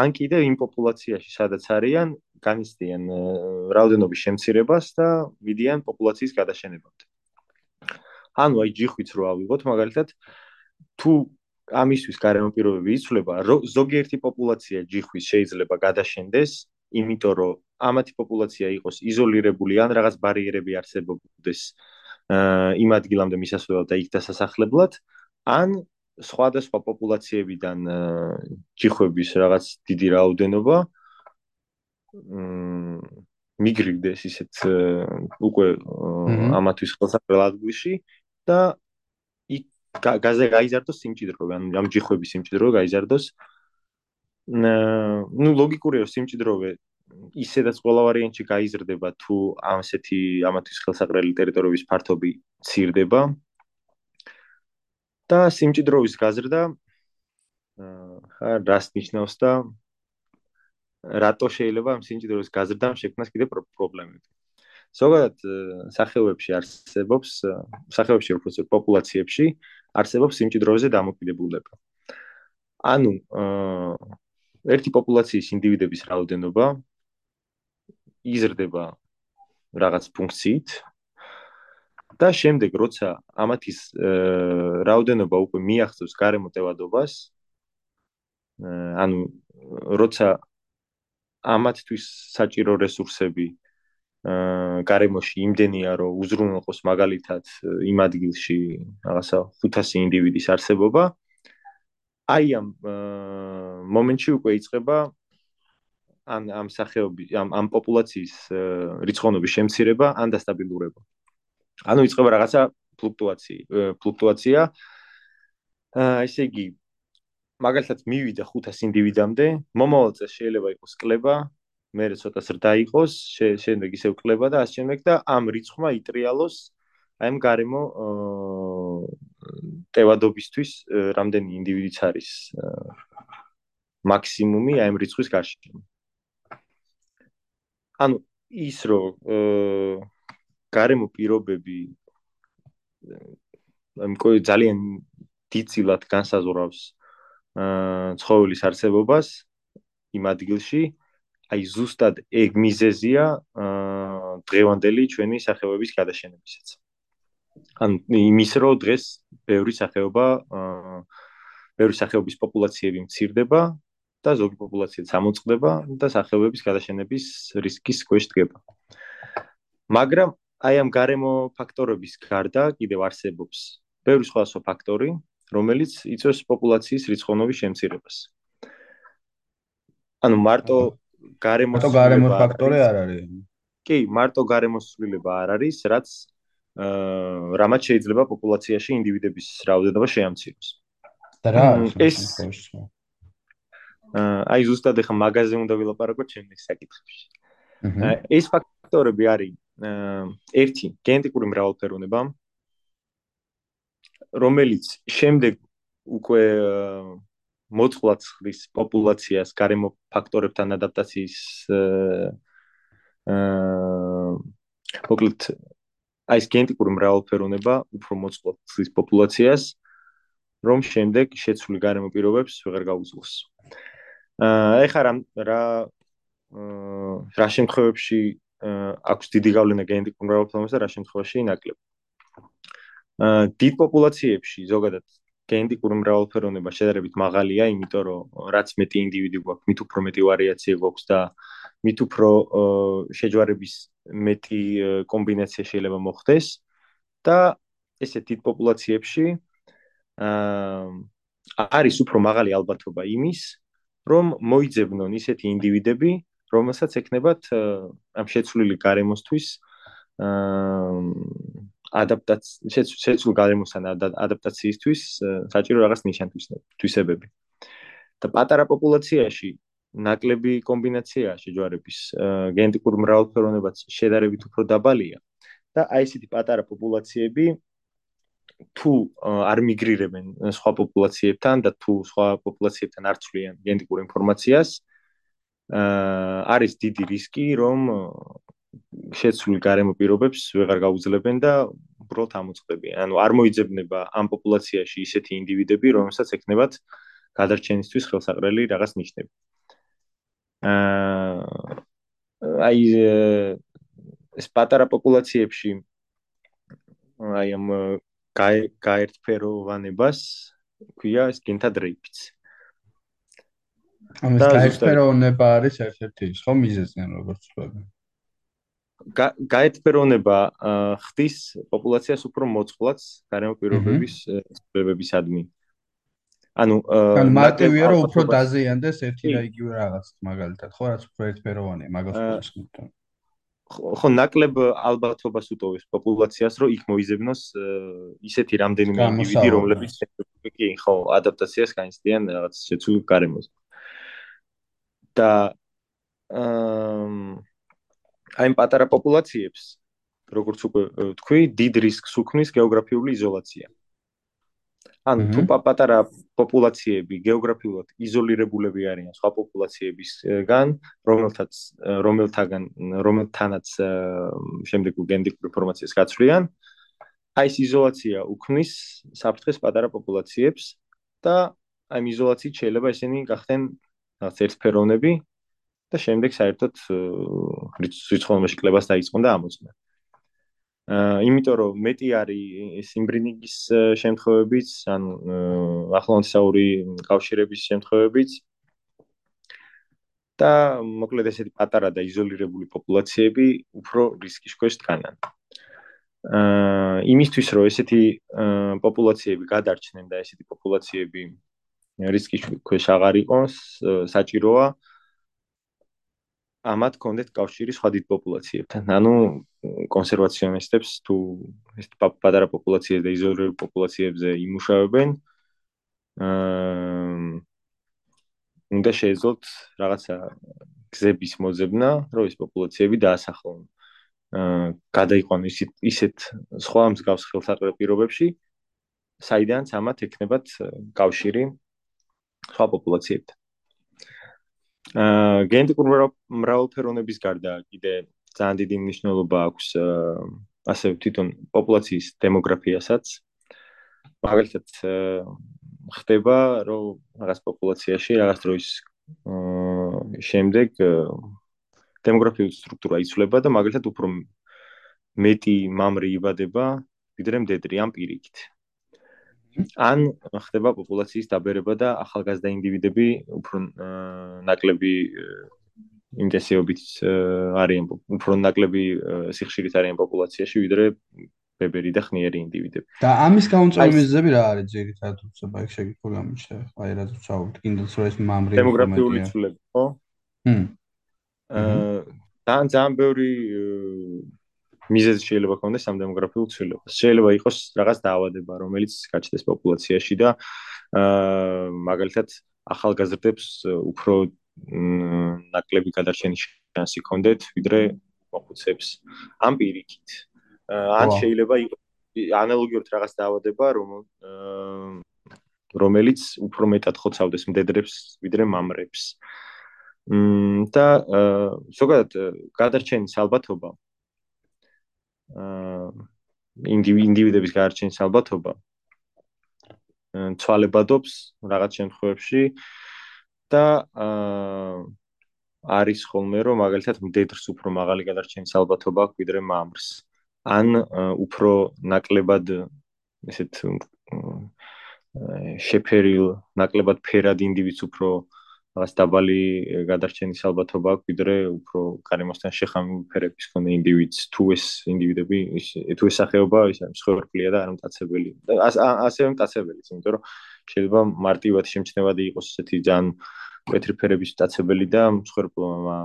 ან კიდე იმ პოპულაციაში სადაც არიან განიცდიან რაოდენობის შემცირებას და მიდიან პოპულაციის გადაშენებამდე. ანუ აი ჯიხვიც რო ავიღოთ მაგალითად თუ ამისთვის გარემო პირობები იცვლება ზოგიერთი პოპულაცია ჯიხვის შეიძლება გადაშენდეს იმიტომ რომ ამათი პოპულაცია იყოს იზოლირებული ან რაღაც ბარიერები არსებობდეს იმ ადგილამდე მისასვლელად და იქ დასასახლებლად ან სხვადასხვა პოპულაციებიდან ჯიხვების რაღაც დიდი რაოდენობა მიგრირდეს ისეთ უკვე ამათვის ხელსაყრელ ადგილში და იქ გაზე გაიზარდოს სიმჭიდრო, ანუ ამ ჯიხვების სიმჭიდრო გაიზარდოს. ნუ ლოგიკურია სიმჭიდროვე ისედაც ყველა ვარიანტში გაიზრდება თუ ამასეთი ამათვის ხელსაყრელი ტერიტორიების ფართობი ცირდება. და სიმჭიდროვის გაზრდა აა რას ნიშნავს და რატო შეიძლება ამ სიმჭიდროვის გაზრდამ შექმნას კიდე პრობლემები. ზოგადად სახეობებში არსებობს სახეობებში უფრო პოპულაციებში არსებობს სიმჭიდროვეზე დამოკიდებულება. ანუ ერთი პოპულაციის ინდივიდების რაოდენობა იზრდება რაღაც ფუნქციით და შემდეგ როცა ამათის რაოდენობა უკვე მიაღწევს გარემო ტევადობას ანუ როცა ამათთვის საჭირო რესურსები აა გარემოში იმდენია რომ უზრუნველყოს მაგალითად იმ ადგილში რაღაცა 500 ინდივიდის არსებობა აი ამ მომენტში უკვე იწყება ან ამ სახეობის ამ ამ პოპულაციის რიცხოვნობის შემცირება ან დასტაბილურება ანუ იწყება რაღაცა ფლუქტუაცია ფლუქტუაცია აა ესე იგი მაგალითად მივიდა 500 ინდივიდამდე, მომავალ წელს შეიძლება იყოს კლება, მე ცოტა ზრდა იყოს, შემდეგ ისევ კლება და ასე შემდეგ და ამ რიცხვმა იტრიალოს აი ამ გარემო ტევადობისთვის რამდენი ინდივიდიც არის მაქსიმუმი აი ამ რიცხვის გარშემო. ანუ ის რომ გარემო პირობები ამ ძალიან დიდწილად განსაზღვრავს ცხოველის არსებობას იმ ადგილში აი ზუსტად ეგ მიზეზია დღევანდელი ჩვენი სახეობების გადაშენებისაც ან იმის რო დღეს ბევრი სახეობა ბევრი სახეობის პოპულაციები მცირდება და ზოგი პოპულაცია წამოწყდება და სახეობების გადაშენების რისკის ქვეშ დგება მაგრამ აი ამ გარემო ფაქტორების გარდა კიდევ არსებობს ბევრი სხვა სხვა ფაქტორი რომელიც იწვევს პოპულაციის რიცხოვნობის შემცირებას. ანუ მარტო გარემოს მარტო გარემოს ფაქტორი არ არის. კი, მარტო გარემოს ცვლილება არ არის, რაც აა რამაც შეიძლება პოპულაციაში ინდივიდების რაოდენობა შეამციროს. და რა ეს აი ზუსტად ახლა მაღაზიაზე უნდა ვილაპარაკოთ ჩემს საკითხებში. ეს ფაქტორები არის ერთი გენეტიკური მრავალფეროვნება, რომელიც შემდეგ უკვე მოწყვლად ხრის პოპულაციას გარემო ფაქტორებთან ადაპტაციის აა მოკლედ აი ეს გენეტიკური მრავალფეროვნება უფრო მოწყვლად ხრის პოპულაციას რომ შემდეგ შეცვლილ გარემო პირობებს ვეღარ გაუძლოს. აა ეხლა რა რა რა შემთხვევებში აქვს დიდი გავლენა გენეტიკურ მრავალფეროვნებაზე რა შემთხვევაში ნაკლები. დიდ პოპულაციებში ზოგადად გენეტიკური მრავალფეროვნება შედარებით მაღალია, იმიტომ რომ რაც მეტი ინდივიდი გვაქვს, მით უფრო მეტი ვარიაცია გვაქვს და მით უფრო შეჯვარების მეტი კომბინაცია შეიძლება მოხდეს და ესე დიდ პოპულაციებში აა არის უფრო მაღალი ალბათობა იმის, რომ მოიძებნონ ისეთი ინდივიდები, რომელსაც ეკნებათ ამ შეცვლილი გარემოსთვის აა ადაპტაცია შეცულ გარემოსთან ადაპტაციისთვის საჭირო რაღაც ნიშანთვისებები. და პატარა პოპულაციაში ნაკლები კომბინაცია შეჯვარების გენეტიკურ მრავალფეროვნებაც შედარებით უფრო დაბალია და აი ესეთი პატარა პოპულაციები თუ არ მიგრირებენ სხვა პოპულაციებთან და თუ სხვა პოპულაციებთან არ ცვლიან გენეტიკურ ინფორმაციას არის დიდი რისკი რომ შეცვლილ გარემო პირობებს ვეღარ გაუძლებენ და უბრალოდ ამოწყდებიან. ანუ არ მოიძებნება ამ პოპულაციაში ისეთი ინდივიდები, რომელსაც ეკნებათ გადარჩენისთვის ხელსაყრელი რაღაც ნიშნები. აა აი ეს პატარა პოპულაციებში აი ამ გაერთფეროვანებას ქვია ეს გენთა დრეიფიც. ამის გაერთფეროვნება არის ერთ-ერთი ის ხო მიზეზი როგორც ვთქვი. გაერთფეროვნება ხდის პოპულაციას უფრო მოწყვლაც გარემო პირობების ცვლილებებისადმი. ანუ მარტივია რომ უფრო დაზიანდეს ერთი და იგივე რაღაც მაგალითად ხო რაც უფრო ერთფეროვანია მაგას ვთქვი. ხო ნაკლებ ალბათობას უტოვებს პოპულაციას რომ იქ მოიზებნოს ისეთი რამდენიმე ინდივიდი რომლებიც კი ხო ადაპტაციას განიცდიან რაღაც შეცულ გარემოს. და აი ამ პატარა პოპულაციებს როგორც უკვე თქვი დიდ რისკს უქმნის გეოგრაფიული იზოლაცია ან თუ პატარა პოპულაციები გეოგრაფიულად იზოლირებულები არიან სხვა პოპულაციებისგან, რომელთაც რომელთაგან რომელთანაც შემდეგ გენდიკური ინფორმაციას გაცვლიან, აი ეს იზოლაცია უქმნის საფრთხეს პატარა პოპულაციებს და აი იზოლაციით შეიძლება ესენი გახდნენ რაღაც ერთფეროვნები და შემდეგ საერთოდ რიცხოვნობაში კლებას დაიწყონ და ამოწმენ. იმიტომ რომ მეტი არის სიმბრინიგის შემთხვევებიც, ან ახლონსაური კავშირების შემთხვევებიც და მოკლედ ესეთი პატარა და იზოლირებული პოპულაციები უფრო რისკის ქვეშ დგანან. აა იმისთვის რომ ესეთი პოპულაციები გადარჩნენ და ესეთი პოპულაციები რისკის ქვეშ აღარ იყოს, საჭიროა აა ამათ კონდეთ კავშირი სხვა დიდ პოპულაციებთან. ანუ კონსერვაციონისტებს თუ ეს პატარა პოპულაციებზე და იზოლირებულ პოპულაციებზე იმუშავებენ, აა უნდა შეეძლოთ რაღაცა გზების მოძებნა, რომ ეს პოპულაციები დაასახლონ. აა გადაიყვანონ ისეთ ისეთ სხვა მსგავს ხელსაყრელ პირობებში, საიდანაც ამათ ექნებათ კავშირი სხვა პოპულაციებთან. აა გენეტიკურ მრავალფეროვნების გარდა კიდე ძალიან დიდი მნიშვნელობა აქვს ასე თვითონ პოპულაციის დემოგრაფიასაც. მაგალითად ხდება, რომ რაღაც პოპულაციაში რაღაც დროის შემდეგ დემოგრაფიული სტრუქტურა იცვლება და მაგალითად უფრო მეტი მამრი იბადება, ვიდრე მდედრი ამ პირიქით. ან ხდება პოპულაციის დაბერება და ახალგაზრდა ინდივიდები უფრო ნაკლები ინტენსივობით არიან უფრო ნაკლები სიხშირით არიან პოპულაციაში ვიდრე ბებერი და ხნიერი ინდივიდები. და ამის გამომწვევი მიზეზები რა არის ძირითადად უცებ აი შეგიძლია გამიჩნდა აი რაც ვცხოვრობთ კიდეც რომ ეს მამრი დემოგრაფიული ცვლილება ხო? ჰმ. აა ძალიან ძალიან ბევრი მიზეზი შეიძლება ქონდეს ამ დემოგრაფიულ ცვლილებას. შეიძლება იყოს რაღაც დაავადება, რომელიც გაჩნდეს პოპულაციაში და აა მაგალითად ახალგაზრდებს უფრო ნაკლები გადარჩენის შანსი ქონდეთ, ვიდრე მოხუცებს. ამ პირიქით. ან შეიძლება იყოს ანალოგიურად რაღაც დაავადება, რომ რომელიც უფრო მეტად ხოცავდეს მდედრებს, ვიდრე მამრებს. მ და ზოგადად გადარჩენის ალბათობა ინდივიდების გარჩენის ალბათობა ცვალებადობს რაღაც შემთხვევებში და არის ხოლმე რომ მაგალითად მდედრს უფრო მაღალი გადარჩენის ალბათობა აქვს ვიდრე მამრს. ან უფრო ნაკლებად ესეთ შეფერილ ნაკლებად ფერად ინდივიდს უფრო რაღაც დაბალი გადარჩენის ალბათობა აქვს ვიდრე უფრო გარემოსთან შეხამებული ფერების მქონე ინდივიდს თუ ეს ინდივიდები თუ ეს სახეობა ის არის მსხვერპლია და არ მტაცებელი. და ასევე მტაცებელი იმიტომ რომ შეიძლება მარტივად შემჩნევადი იყოს ესეთი ძალიან პეტრი ფერების მტაცებელი და მსხვერპლობა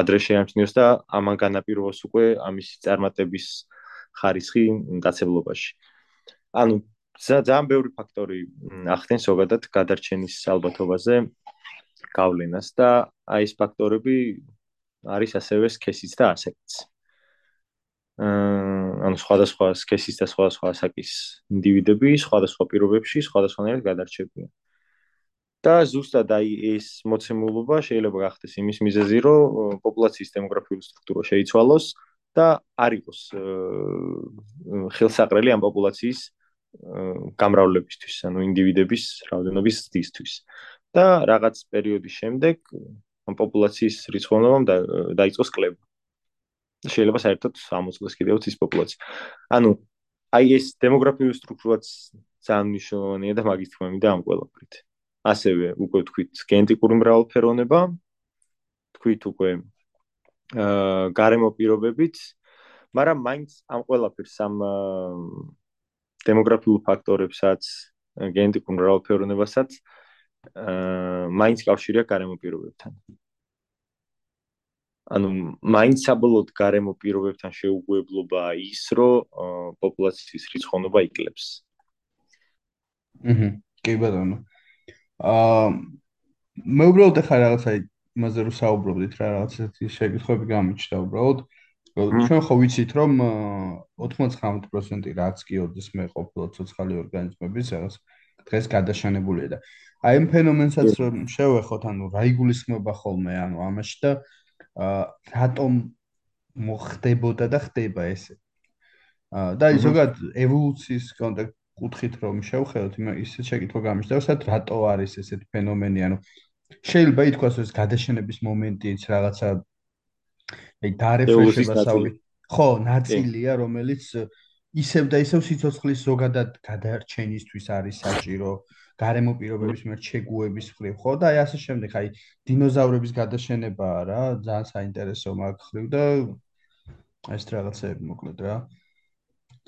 ადრე შეამჩნიოს და ამან განაპირობას უკვე ამის წარმატების ხარისხი მტაცებლობაში. ანუ ძალიან ბევრი ფაქტორი ახდენს ზოგადად გადარჩენის ალბათობაზე გავლენას და აი ეს ფაქტორები არის ასევე სქესიც და ასაკიც. აა ანუ სხვადასხვა სქესის და სხვადასხვა ასაკის ინდივიდები სხვადასხვა პირობებში სხვადასხვანაირად გადარჩებიან. და ზუსტად აი ეს მოცემულობა შეიძლება გახდეს იმის მიზეზი, რომ პოპულაციის დემოგრაფიული სტრუქტურა შეიცვალოს და არ იყოს ხელსაყრელი ამ პოპულაციის გამრავლებისთვის, ანუ ინდივიდების რაოდენობის ზრდისთვის. და რაღაც პერიოდის შემდეგ ამ პოპულაციის რიცხოვნობამ დაიწყოს კლება. შეიძლება საერთოდ 60 წელს კიდევ ის პოპულაცია. ანუ აი ეს დემოგრაფიული სტრუქტურაც ძალიან მნიშვნელოვანია და მაგის თქმები და ამ ყველაფრით. ასევე უკვე თქვით გენეტიკური მრავალფეროვნება, თქვით უკვე აა გარემო პირობებით, მაგრამ მაინც ამ ყველაფერს ამ დემოგრაფიულ ფაქტორებსაც, გენეტიკურ მრავალფეროვნებასაც მაინც კავშირი აქვს გარემო პირობებთან. ანუ მაინც საბოლოოდ გარემო პირობებთან შეუგუებლობა ის, რომ პოპულაციის რიცხოვნობა იკლებს. აჰა, კი ბატონო. აა მე უბრალოდ ახლა რაღაცა იმაზე რომ საუბრობდით რა რაღაცა შეკითხვები გამიჩნდა უბრალოდ. ჩვენ ხო ვიცით რომ 99% რაც კი ოდეს მე ყოფილა ცოცხალი ორგანიზმების რაღაც დღეს გადაშენებულია და აი ამ ფენომენსაც რომ შევეხოთ, ანუ რა იგულისხმება ხოლმე ანუ ამაში და რატომ მოხდებოდა და ხდება ესე. აა და ზოგადად ევოლუციის კონტექსტ კუთხით რომ შევხედოთ, ისე შეკითხვა გამიშდა, რომ რატო არის ესეთი ფენომენი, ანუ შეიძლება ითქვას, რომ ეს გადაშენების მომენტიც რაღაცა აი დარეფრეშება საუბი. ხო, ნაწილია, რომელიც ისევ და ისევ სიცოცხლის ზოგადად გადარჩენისთვის არის საჭირო. გარემო პირობების მიერ შეგუების ხრივ ხო და აი ასე შემდეგ. აი დინოზავრების გადაშენებაა რა ძალიან საინტერესო მაგ ხრივ და ეს რაღაცები მოკლედ რა.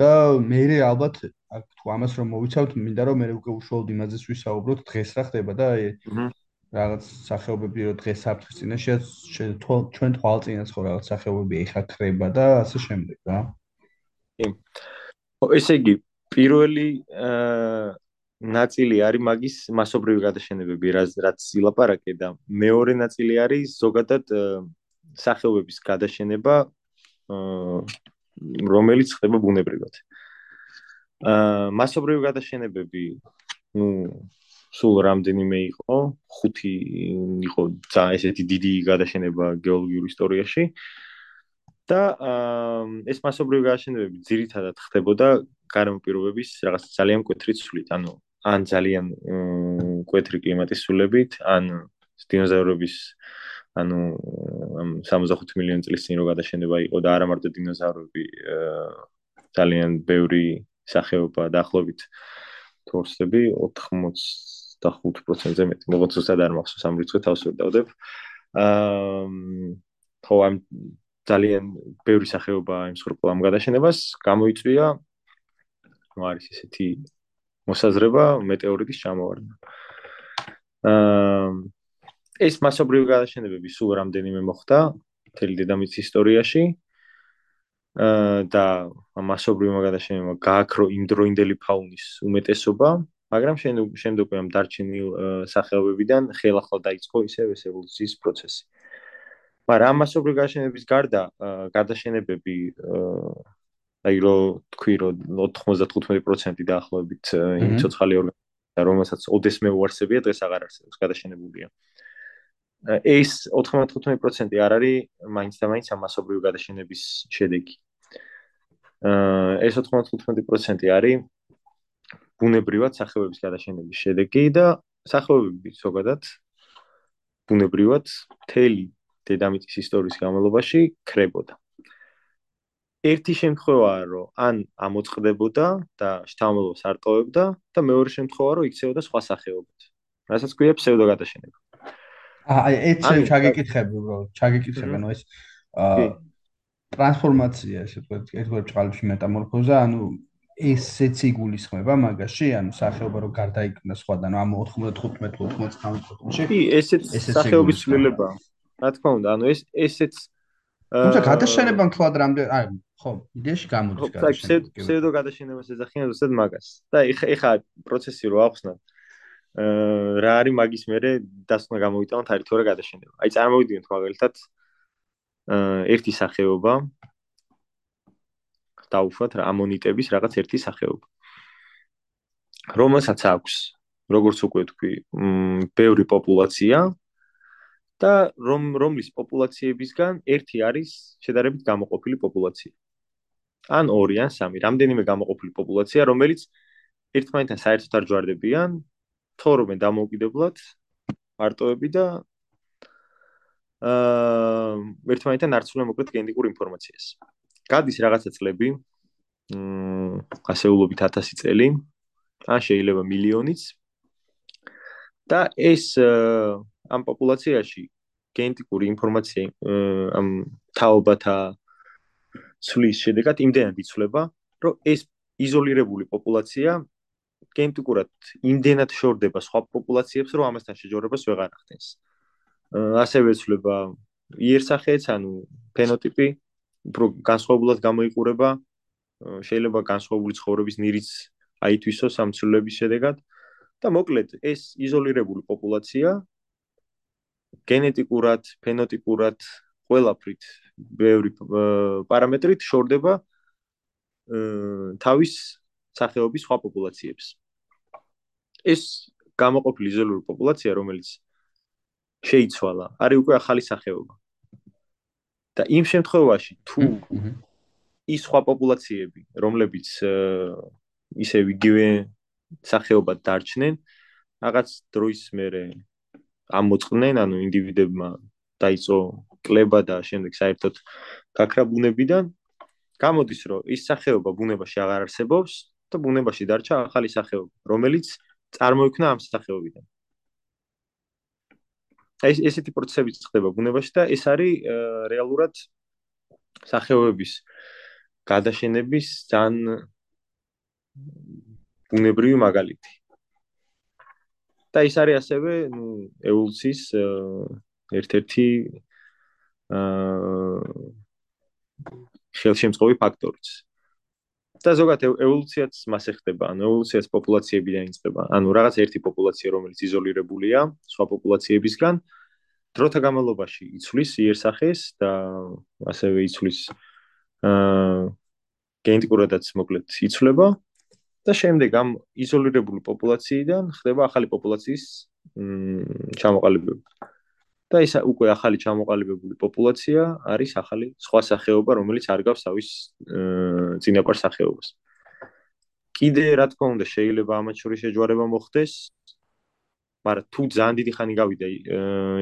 და მე ალბათ აქ თუ ამას რომ მოვიცავთ მინდა რომ მე უკვე უშუალოდ იმაზე ვისაუბროთ დღეს რა ხდება და აი რაღაც სახეობები რომ დღეს საფრთხის წინაშე ჩვენ თვალწინას ხო რაღაც სახეობები ეხაქრება და ასე შემდეგ რა კი ესე იგი პირველი აა ნაწილი არის მაგის მასობრივი გადაშენებები, რაც რაც ილაპარაკე და მეორე ნაწილი არის ზოგადად სახეობების გადაშენება, რომელიც ხდება ბუნებრივად. აა მასობრივი გადაშენებები, ну, სულ რამდენიმე იყო, ხუთი იყო ძალიან ესეთი დიდი გადაშენება გეოლოგიურ ისტორიაში. და ეს მასობრივი გადაშენებები ძირითადად ხდებოდა გარემო პირობების რაღაც ძალიან მკვეთრი ცვლით, ანუ ან ძალიან კვეთრი კლიმატის სულებით, ან დინოზავრების ანუ ამ 65 მილიონი წლის წინ რო გადაშენება იყო და არა მარტო დინოზავრები ძალიან ბევრი სახეობა დაახლოებით თორსები 85%-ზე მეტი. მოგოც უბრალოდ არ მახსოვს ამ რიცხვს თავს ვერ დავდებ. აა ხო ამ ძალიან ბევრი სახეობა იმ სრულ გადაშენებას გამოიწვია ნუ არის ესეთი მოსაზრება მეტეორიტის ჩამოვარდნა. აა ეს მასობრივი გადაშენებები სულ რამდენიმე მოხდა მთელი დედამიწის ისტორიაში. აა და მასობრივი გადაშენება გააქრო იმ დროინდელი ფაუნის უმეტესობა, მაგრამ შემდგომ ამ დარჩენილ სახეობებიდან ხელახლა დაიწყო ისევ ეს ევოლუციის პროცესი. მაგრამ მასობრივი გადაშენების გარდა გადაშენებები აი რო თქვი რომ 95% დაახლოებით იმ ცოცხალი ორგანიზმი რომელსაც ოდეს მეუარსებია დღეს აღარ არსებობს გადაშენებულია. ეს 95% არ არის მაინც და მაინც ამასობრივი გადაშენების შედეგი. ეს 95% არის ბუნებრივად სახეობების გადაშენების შედეგი და სახეობები ზოგადად ბუნებრივად მთელი დედამიწის ისტორიის განმავლობაში ქრებოდა ერთი შემთხვევაა რომ ან ამოწყდებოდა და შთამბოლოს არ ტოვებდა და მეორე შემთხვევა რომ იქცეოდა სხვა სახეობად. რასაც ქვია ფსევდოგადაშენება. აი ეს ჩაგეკითხები უბრალოდ, ჩაგეკითხები, ანუ ეს აა ტრანსფორმაცია, ესე ვთქვათ, ერთგვარ ჭყალებში მეტამორფოზა, ანუ ესეც იგულისხმება მაგაში, ანუ სახეობა რო გარდაიქმნა სხვადან, ანუ ამ 95-99-ში. კი, ესეც სახეობის ცვლილება. რა თქმა უნდა, ანუ ეს ესეც თუმცა გადაშენება მთლად რამდენ აი ხო, იდეაში გამოდის გადაშენება. აი, ფსევდო გადაშენებას ეძახიან ზუსტად მაგას. და ეხა ეხა პროცესი რო ახსნათ. აა რა არის მაგის მერე დასკვნა გამოვიტანოთ არის თორე გადაშენება. აი წარმოვიდგინოთ მაგალითად აა ერთი სახეობა დაუშვათ რა ამონიტების რაღაც ერთი სახეობა. რომელსაც აქვს როგორც უკვე თქვი, მ ბევრი პოპულაცია და რომ რომლის პოპულაციებისგან ერთი არის შედარებით გამოყოფილი პოპულაცია. ან ორი ან სამი, რამდენიმე გამოყოფილი პოპულაცია, რომელიც ერთმანეთთან საერთოდ არ ჯვარდებიან, თორემ დამოუკიდებლად მარტოები და აა ერთმანეთთან არ ცვლიან მოკლედ გენეტიკურ ინფორმაციას. გადის რაღაცა წლები, მ ასეულობით 1000 წელი, ან შეიძლება მილიონიც. და ეს ამ პოპულაციაში გენეტიკური ინფორმაცია ამ თაობათა ცვლის შედეგად იმდენად იცვლება, რომ ეს იზოლირებული პოპულაცია გენეტიკურად იმდენად შორდება სხვა პოპულაციებს, რომ ამასთან შეჯორებას ვეღარ ახდენს. ასევე ცვლება იერსახეც, ანუ ფენოტიპი უფრო განსხვავებულად გამოიყურება, შეიძლება განსხვავებული ცხოვრების ნირიც აითვისოს ამ ცვლილების შედეგად და მოკლედ ეს იზოლირებული პოპულაცია გენეტიკურად, ფენოტიპურად, ყველაფრით, ბევრი პარამეტრით შორდება თავის სახეობის სხვა პოპულაციებს. ეს გამოყოფილი იზოლური პოპულაცია, რომელიც შეიცვალა, არის უკვე ახალი სახეობა. და იმ შემთხვევაში, თუ ის სხვა პოპულაციები, რომლებიც ისე ვიგივე სახეობად დარჩნენ, რაღაც დროის მერე ამოწყდნენ, ანუ ინდივიდებმა დაიწყო კლება და შემდეგ საერთოდ გაქრა ბუნებიდან, გამოდის, რომ ის სახეობა ბუნებაში აღარ არსებობს და ბუნებაში დარჩა ახალი სახეობა, რომელიც წარმოიქმნა ამ სახეობიდან. ეს ესეთი პროცესები ხდება ბუნებაში და ეს არის რეალურად სახეობების გადაშენების ძალიან ბუნებრივი მაგალითი. და ის არის ასევე, ნუ, ევოლუციის ერთ-ერთი აა ხელშემწყობი ფაქტორიც. და ზოგადად ევოლუციაც მასე ხდება, ანუ ევოლუციას პოპულაციებიდან იწყება. ანუ რაღაც ერთი პოპულაცია, რომელიც იზოლირებულია სხვა პოპულაციებისგან, დროთა განმავლობაში იცვლის იერსახეს და ასევე იცვლის აა გენეტიკურადაც მოკლედ იცვლება და შემდეგ ამ იზოლირებული პოპულაციიდან ხდება ახალი პოპულაციის ჩამოყალიბება. და ეს უკვე ახალი ჩამოყალიბებული პოპულაცია არის ახალი სხვა სახეობა, რომელიც არ გავს თავის წინაპარ სახეობას. კიდე რა თქმა უნდა შეიძლება ამათ შორის შეჯვარება მოხდეს, მაგრამ თუ ძალიან დიდი ხანი გავიდა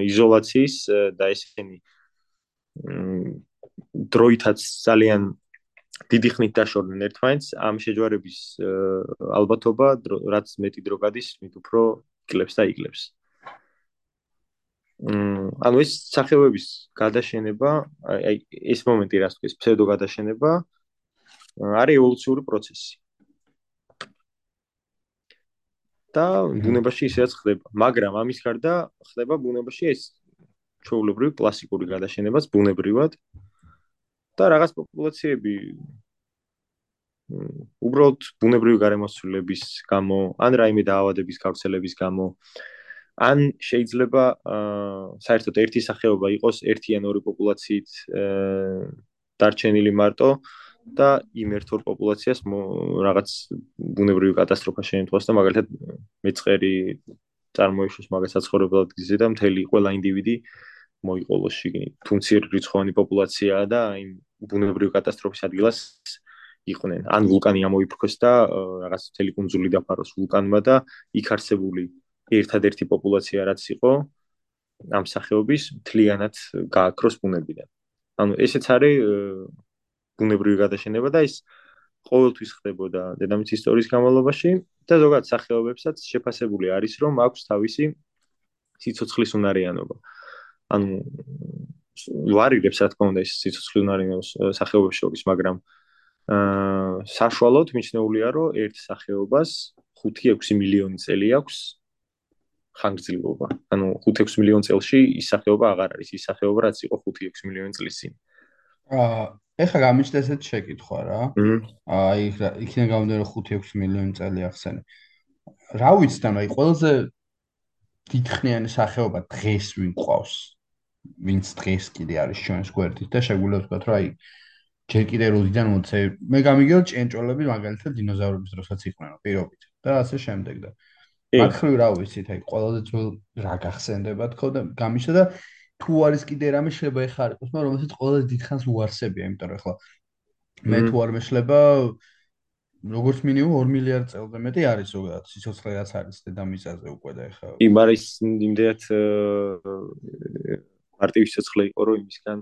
იზოლაციის და ესენი დროითაც ძალიან დიდი ხნით დაშორდნენ ერთმანეთს. ამ შეჯვარების ალბათობა რაც მეტი დრო გადის მით უფრო იკლებს და იკლებს მ ანუ ეს სახეობების გადაშენება აი ეს მომენტი რაც თქვი ფსევდო გადაშენება არის ევოლუციური პროცესი. და ბუნებაში ისეაც ხდება. მაგრამ ამის გარდა ხდება ბუნებაში ეს ჩვეულებრივი კლასიკური გადაშენებაც ბუნებრივად და რაღაც პოპულაციები. უბრალოდ ბუნებრივი გარემოსულების გამო, ან რაიმე დაავადების გავრცელების გამო, ან შეიძლება აა საერთოდ ერთი სახეობა იყოს ერთი ან ორი პოპულაციით აა დარჩენილი მარტო და იმ ერთ ორ პოპულაციას რაღაც ბუნებრივი კატასტროფა შეემთხვას და მაგალითად მეწყერი წარმოიშოს მაგას საცხოვრებლად გიზე და მთელი ყველა ინდივიდი მოიყოლოს შიგნით. თუმცა რიცხოვანი პოპულაციაა და იმ ბუნებრივი კატასტროფის ადგილას იყვნენ. ან ვულკანი ამოიფრქოს და რაღაც მთელი კუნძული დაფაროს ვულკანმა და იქ არსებული ერთადერთი პოპულაცია რაც იყო ამ სახეობის მთლიანად გააქროს ბუნებიდან. ანუ ესეც არის ბუნებრივი გადაშენება და ის ყოველთვის ხდებოდა დედამიწის ისტორიის განმავლობაში და ზოგადად სახეობებსაც შეფასებული არის რომ აქვს თავისი სიცოცხლის უნარიანობა. ანუ ვარირებს რა თქმა უნდა ეს სიცოცხლე უნარიანობს სახეობებს შორის, მაგრამ აა საშუალოდ მიჩნეულია, რომ ერთ სახეობას 5-6 მილიონი წელი აქვს ხანგრძლივობა. ანუ 5-6 მილიონი წელში ის სახეობა აღარ არის ის სახეობა, რაც იყო 5-6 მილიონი წლის წინ. აა ეხლა გამიჩნდა ესეთი შეკითხვა რა. აი იქიდან გამომდინარე რომ 5-6 მილიონი წელი ახსენე. რა ვიცი და აი ყველაზე დიდხნიანი სახეობა დღეს ვინ ყავს? ვინც დღეს კიდე არის ჩვენს გვერდით და შეგვიძლია ვთქვათ, რომ აი ჯერ კიდე როდიდან მოწე მე გამიგეო ჭენჭოლები მაგალითად დინოზავრების დროსაც იყვნენ პირობით და ასე შემდეგ და მაგხრივ რა ვიცით აი ყველაზე ძველ რა გახსენდება თქო და გამიშა და თუ არის კიდე რამე შეიძლება ეხა არის მაგრამ რომელსაც ყველაზე დიდხანს უარსებია იმიტომ რომ ეხლა მე თუ არ მეშლება როგორც მინიმუმ 2 მილიარდ წელზე მეტი არის ზოგადად სიცოცხლე რაც არის დედამიწაზე უკვე და ეხა იმ არის იმდენად მარტივი სიცოცხლე იყო რომ იმისგან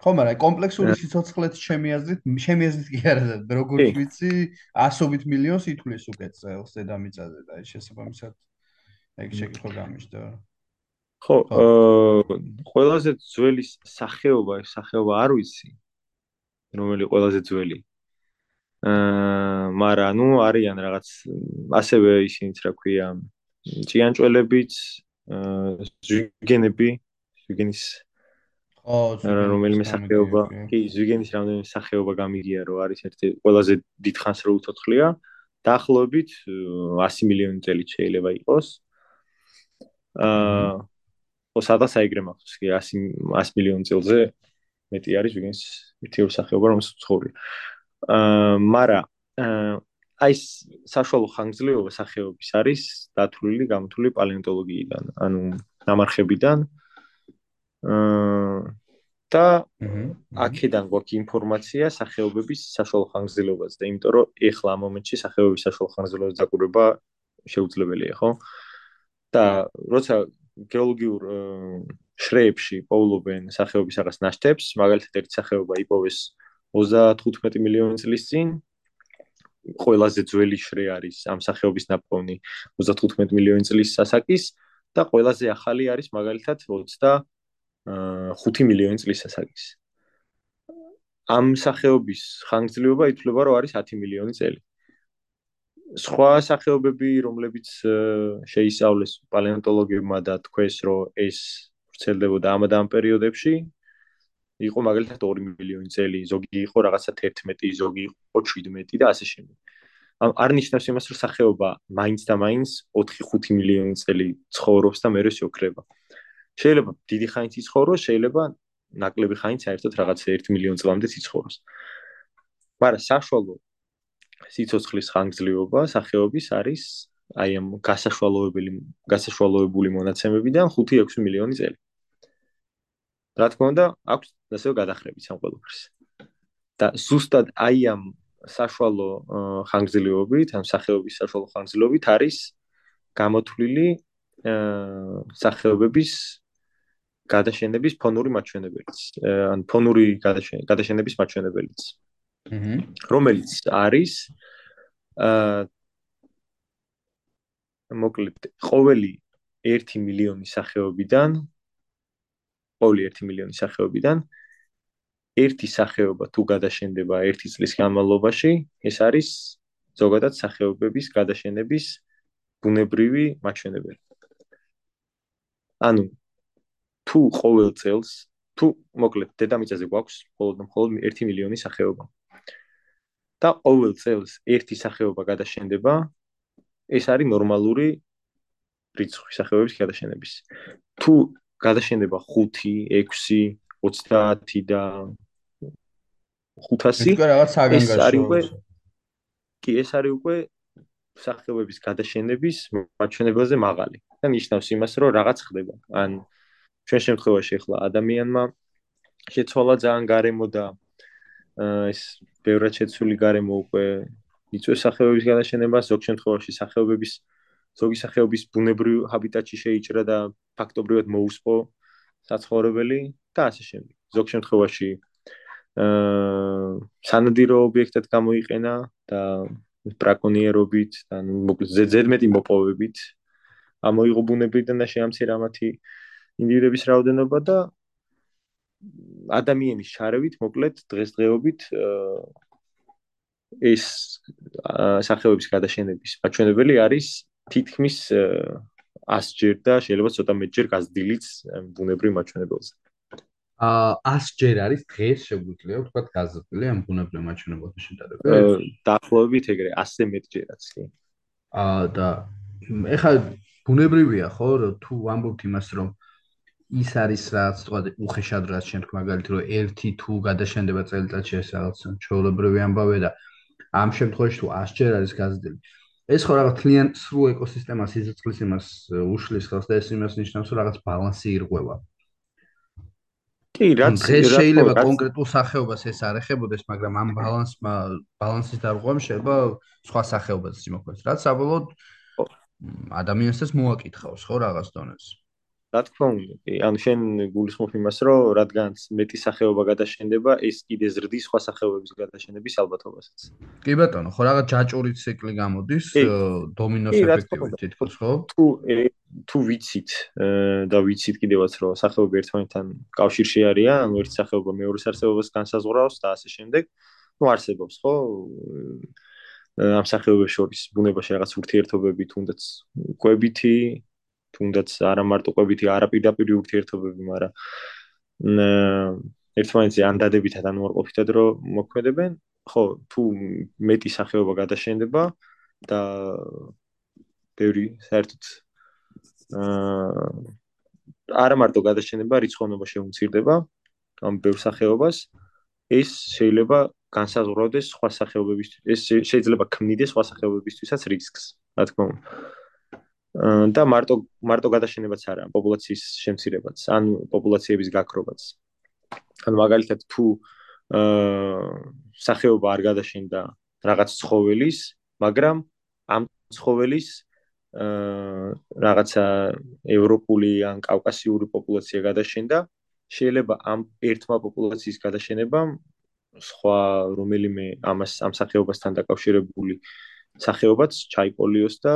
ხო მაგრამ კომპლექსური სიცოცხლეც ჩემი აზრით ჩემი აზრით კი არა როგორც ვიცი ასობით მილიონს ითვლის უკვე წელს დედამიწაზე და ეს შესაბამისად ეგ შეკითხვა გამიშდა ხო, აა ყველაზე ძველი სახეობა, სახეობა არ ვიცი. რომელი ყველაზე ძველი? აა, მაგრამ ნუ არიან რაღაც ასევე ისინიც რა ქვია, ჭიანჭველებიც, აა ზვიგენები, ზვიგენის ხო, რომელიმე სახეობა, კი, ზვიგენის რამდენიმე სახეობა გამიგია, რომ არის ერთი ყველაზე დიდხანს რო უცოცხლია. დაახლოებით 100 მილიონი წელი შეიძლება იყოს. აა ო სადაც აიგრე მახსოვს კი 100 100 მილიონი წელზე მეტი არის ვიგენს ერთეული სახეობა რომელსაც ცხოვრია. აა მარა აი საშუალო ხანგრძლივობა სახეობის არის დათვლილი გამოთვლილი პალეონტოლოგიიდან, ანუ ნამარხებიდან. აა და აქედან გვაქვს ინფორმაცია სახეობების საშუალო ხანგრძლივობაზე და იმიტომ რომ ეხლა ამ მომენტში სახეობების საშუალო ხანგრძლივობის დაკვირვება შეუძლებელია, ხო? და როცა გეოლოგიურ შრეებში პოულობენ სახეობის რაღაც ნაშთებს, მაგალითად ერთი სახეობა იპოვეს 35 მილიონი წლის წინ. ყველაზე ძველი შრე არის ამ სახეობის ნაპოვნი 35 მილიონი წლის სასაკის და ყველაზე ახალი არის მაგალითად 25 მილიონი წლის სასაკის. ამ სახეობის ხანგრძლივობა ითვლება რომ არის 10 მილიონი წელი. სხვა სახეობები, რომლებიც შეისწავლეს პალეონტოლოგებმა და თქვეს, რომ ეს ვრცელდებოდა ამ და ამ პერიოდებში, იყო მაგალითად 2 მილიონი წელი, ზოგი იყო რაღაცა 11, ზოგი იყო 17 და ასე შემდეგ. ამ არ ნიშნავს იმას, რომ სახეობა მაინც და მაინც 4-5 მილიონი წელი ცხოვრობს და მერე შეოქრება. შეიძლება დიდი ხანით იცხოვროს, შეიძლება ნაკლები ხანით საერთოდ რაღაცა 1 მილიონ წლამდე იცხოვროს. მაგრამ საშუალო სიცოცხლის ხანგრძლივობა სახეობის არის აი ამ გასაშვალოებელი გასაშვალოებული მონაცემებიდან 5-6 მილიონი წელი. რა თქმა უნდა, აქვს ასევე გადახრებიც ამ ყველაფერს. და ზუსტად აი ამ საშუალო ხანგრძლივობით, ამ სახეობის საშუალო ხანგრძლივობით არის გამოთვლილი სახეობების გადაშენების ფონური მაჩვენებელიც, ან ფონური გადაშენების მაჩვენებელიც. აჰა. რომელიც არის აა მოკლედ ყოველი 1 მილიონი სახეობიდან ყოველი 1 მილიონი სახეობიდან ერთი სახეობა თუ გადაშენდება ერთი წლის განმავლობაში, ეს არის ზოგადად სახეობების გადაშენების ბუნებრივი მაჩვენებელი. ანუ თუ ყოველ წელს თუ მოკლედ დედამიწაზე გვაქვს მხოლოდ მხოლოდ 1 მილიონი სახეობა. და ყოველ წელს ერთი სახეობა გადაშენდება ეს არის ნორმალური რიცხვი სახეობების გადაშენების თუ გადაშენდება 5 6 30 და 500 ეს არის უკვე კი ეს არის უკვე სახეობების გადაშენების მაჩვენებელზე მაღალი. და ნიშნავს იმას რომ რაღაც ხდება. ან ჩვენ შემთხვევაში ახლა ადამიანმა შეცვალა ძალიან გარემო და ეს ბევრად შეცვლილი გარემო უკვე იწვევს სახეობების განაშენებას, ზოგ შემთხვევაში სახეობების ზოგი სახეობის ბუნებრივ ჰაბიტატში შეიჭრა და ფაქტობრივად მოუსპო საცხოვრებელი და ასე შემდეგ. ზოგ შემთხვევაში აა სანადირო ობიექტად გამოიყენა და ბრაკონიერობით და მოკლედ ზედმეტი მოპოვებით ამოიღო ბუნებიდან და შეამცირა მათი ინდივიდების რაოდენობა და ადამიანის შარევით მოკლედ დღესდღეობით ეს სახეობის გადაშენების მაჩვენებელი არის თითქმის 100ჯერ და შეიძლება ცოტა მეტჯერ გაზრდილიც ბუნებრივ მაჩვენებელზე. აა 100ჯერ არის დღეს შეგვიძლია ვთქვათ გაზრდილი ამ ბუნებრივ მაჩვენებელთან შედარებით? დაახლოებით ეგრე 100 მეტჯერაც კი. აა და ეხლა ბუნებრივია ხო თუ ამბობთ იმას რომ ის არის რაც თქვა უხეშად რაც შენ თქვა მაგალითად რომ ერთი თუ გადაშენდება წელიწადში ეს რაღაც ჩაოლებრივი ამბავია და ამ შემთხვევაში თუ 100 ჯერ არის გაზრდილი ეს ხო რაღაც თლიან სრულ ეკოსისტემას იზრწყლის იმას უშლის ხელს და ეს იმას ნიშნავს რომ რაღაც ბალანსი ირღვევა. კი რაც შეიძლება კონკრეტულ სახეობას ეს არ ეხებოდეს მაგრამ ამ ბალანსმა ბალანსის დარღვევამ შეიძლება სხვა სახეობასაც იმოქმედოს რაც საბოლოოდ ადამიანსაც მოაკითხავს ხო რაღაც დონეზე რა თქმა უნდა, ანუ შენ გულისხმობ იმას, რომ რადგან მეტი სახეობა გადაშენდება, ეს კიდე ზრდის სხვა სახეობების გადაშენების ალბათობასაც. კი ბატონო, ხო რაღაც ჯაჭური ციკლი გამოდის, დომინოს ეფექტივით თითქოს, ხო? თუ თუ ვიცით და ვიცით კიდევაც რომ სახეობები ერთმანეთთან კავშირში არიან, ანუ ერთი სახეობა მეორე სახეობას განსაზღვრავს და ასე შემდეგ, ну არსებობს, ხო? ამ სახეობებს შორის ბუნებაში რაღაც ურთიერთობები, თუნდაც კვებითი, თუნდაც არა მარტო კვებითი, არაპირდაპირი ურთიერთობები, მაგრამ ერთმანეთზე ან დადებითად ან უარყოფითად რომ მოქმედებენ, ხო, თუ მეტი სახეობა გადაშენდება და ბევრი საერთოდ აა არა მარტო გადაშენება, რიცხოვნობა შეუმცირდება ამ ბევრ სახეობას, ეს შეიძლება განსაზღვრავდეს სხვა სახეობებისთვის, ეს შეიძლება ქმნიდეს სხვა სახეობებისთვისაც რისკს, რა თქმა უნდა. და მარტო მარტო გადაშენებაც არა, პოპულაციის შემცირებაც, ან პოპულაციების გაქრობაც. ან მაგალითად თუ აა სახეობა არ გადაშენდა რაღაც ცხოველის, მაგრამ ამ ცხოველის აა რაღაცა ევროპული ან კავკასიური პოპულაცია გადაშენდა, შეიძლება ამ ერთმა პოპულაციის გადაშენებამ სხვა რომელიმე ამას ამ სახეობასთან დაკავშირებული სახეობაც ჩაიპოლიოს და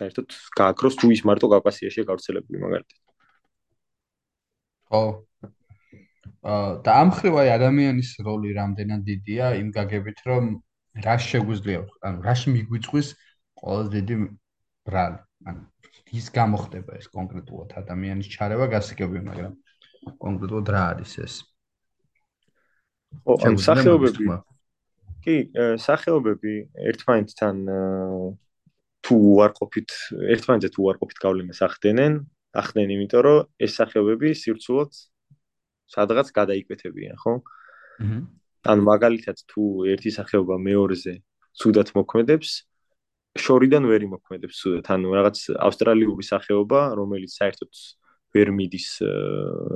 საერთოდ გააქროს თუ ის მარტო კავკასიაშია გავრცელებული მაგალითად. ხო. აა და ამ ხრივ აი ადამიანის როლი რამდენად დიდია იმ გაგებით რომ რა შეგვიძლია ანუ რა მიგვიწვის ყველაზე დიდი ბრალი ანუ ის გამოხდება ეს კონკრეტულად ადამიანის ჩარევა გასაგები მაგრამ კონკრეტულად რა არის ეს ო ან სახეობები კი სახეობები ერთმანეთთან თუ უარყოფით ერთმანეთზე თუ უარყოფით გავლენას ახდენენ ახდენენ იმიტომ რომ ეს სახეობები სირცულოდ სადღაც გადაიკვეთებიან ხო? აჰა ანუ მაგალითად თუ ერთი სახეობა მეორეზე ცუდად მოქმედებს შორიდან ვერ იმოქმედებს ცუდად. ანუ რაღაც ავსტრალიური სახეობა რომელიც საერთოდ ვერ მიდის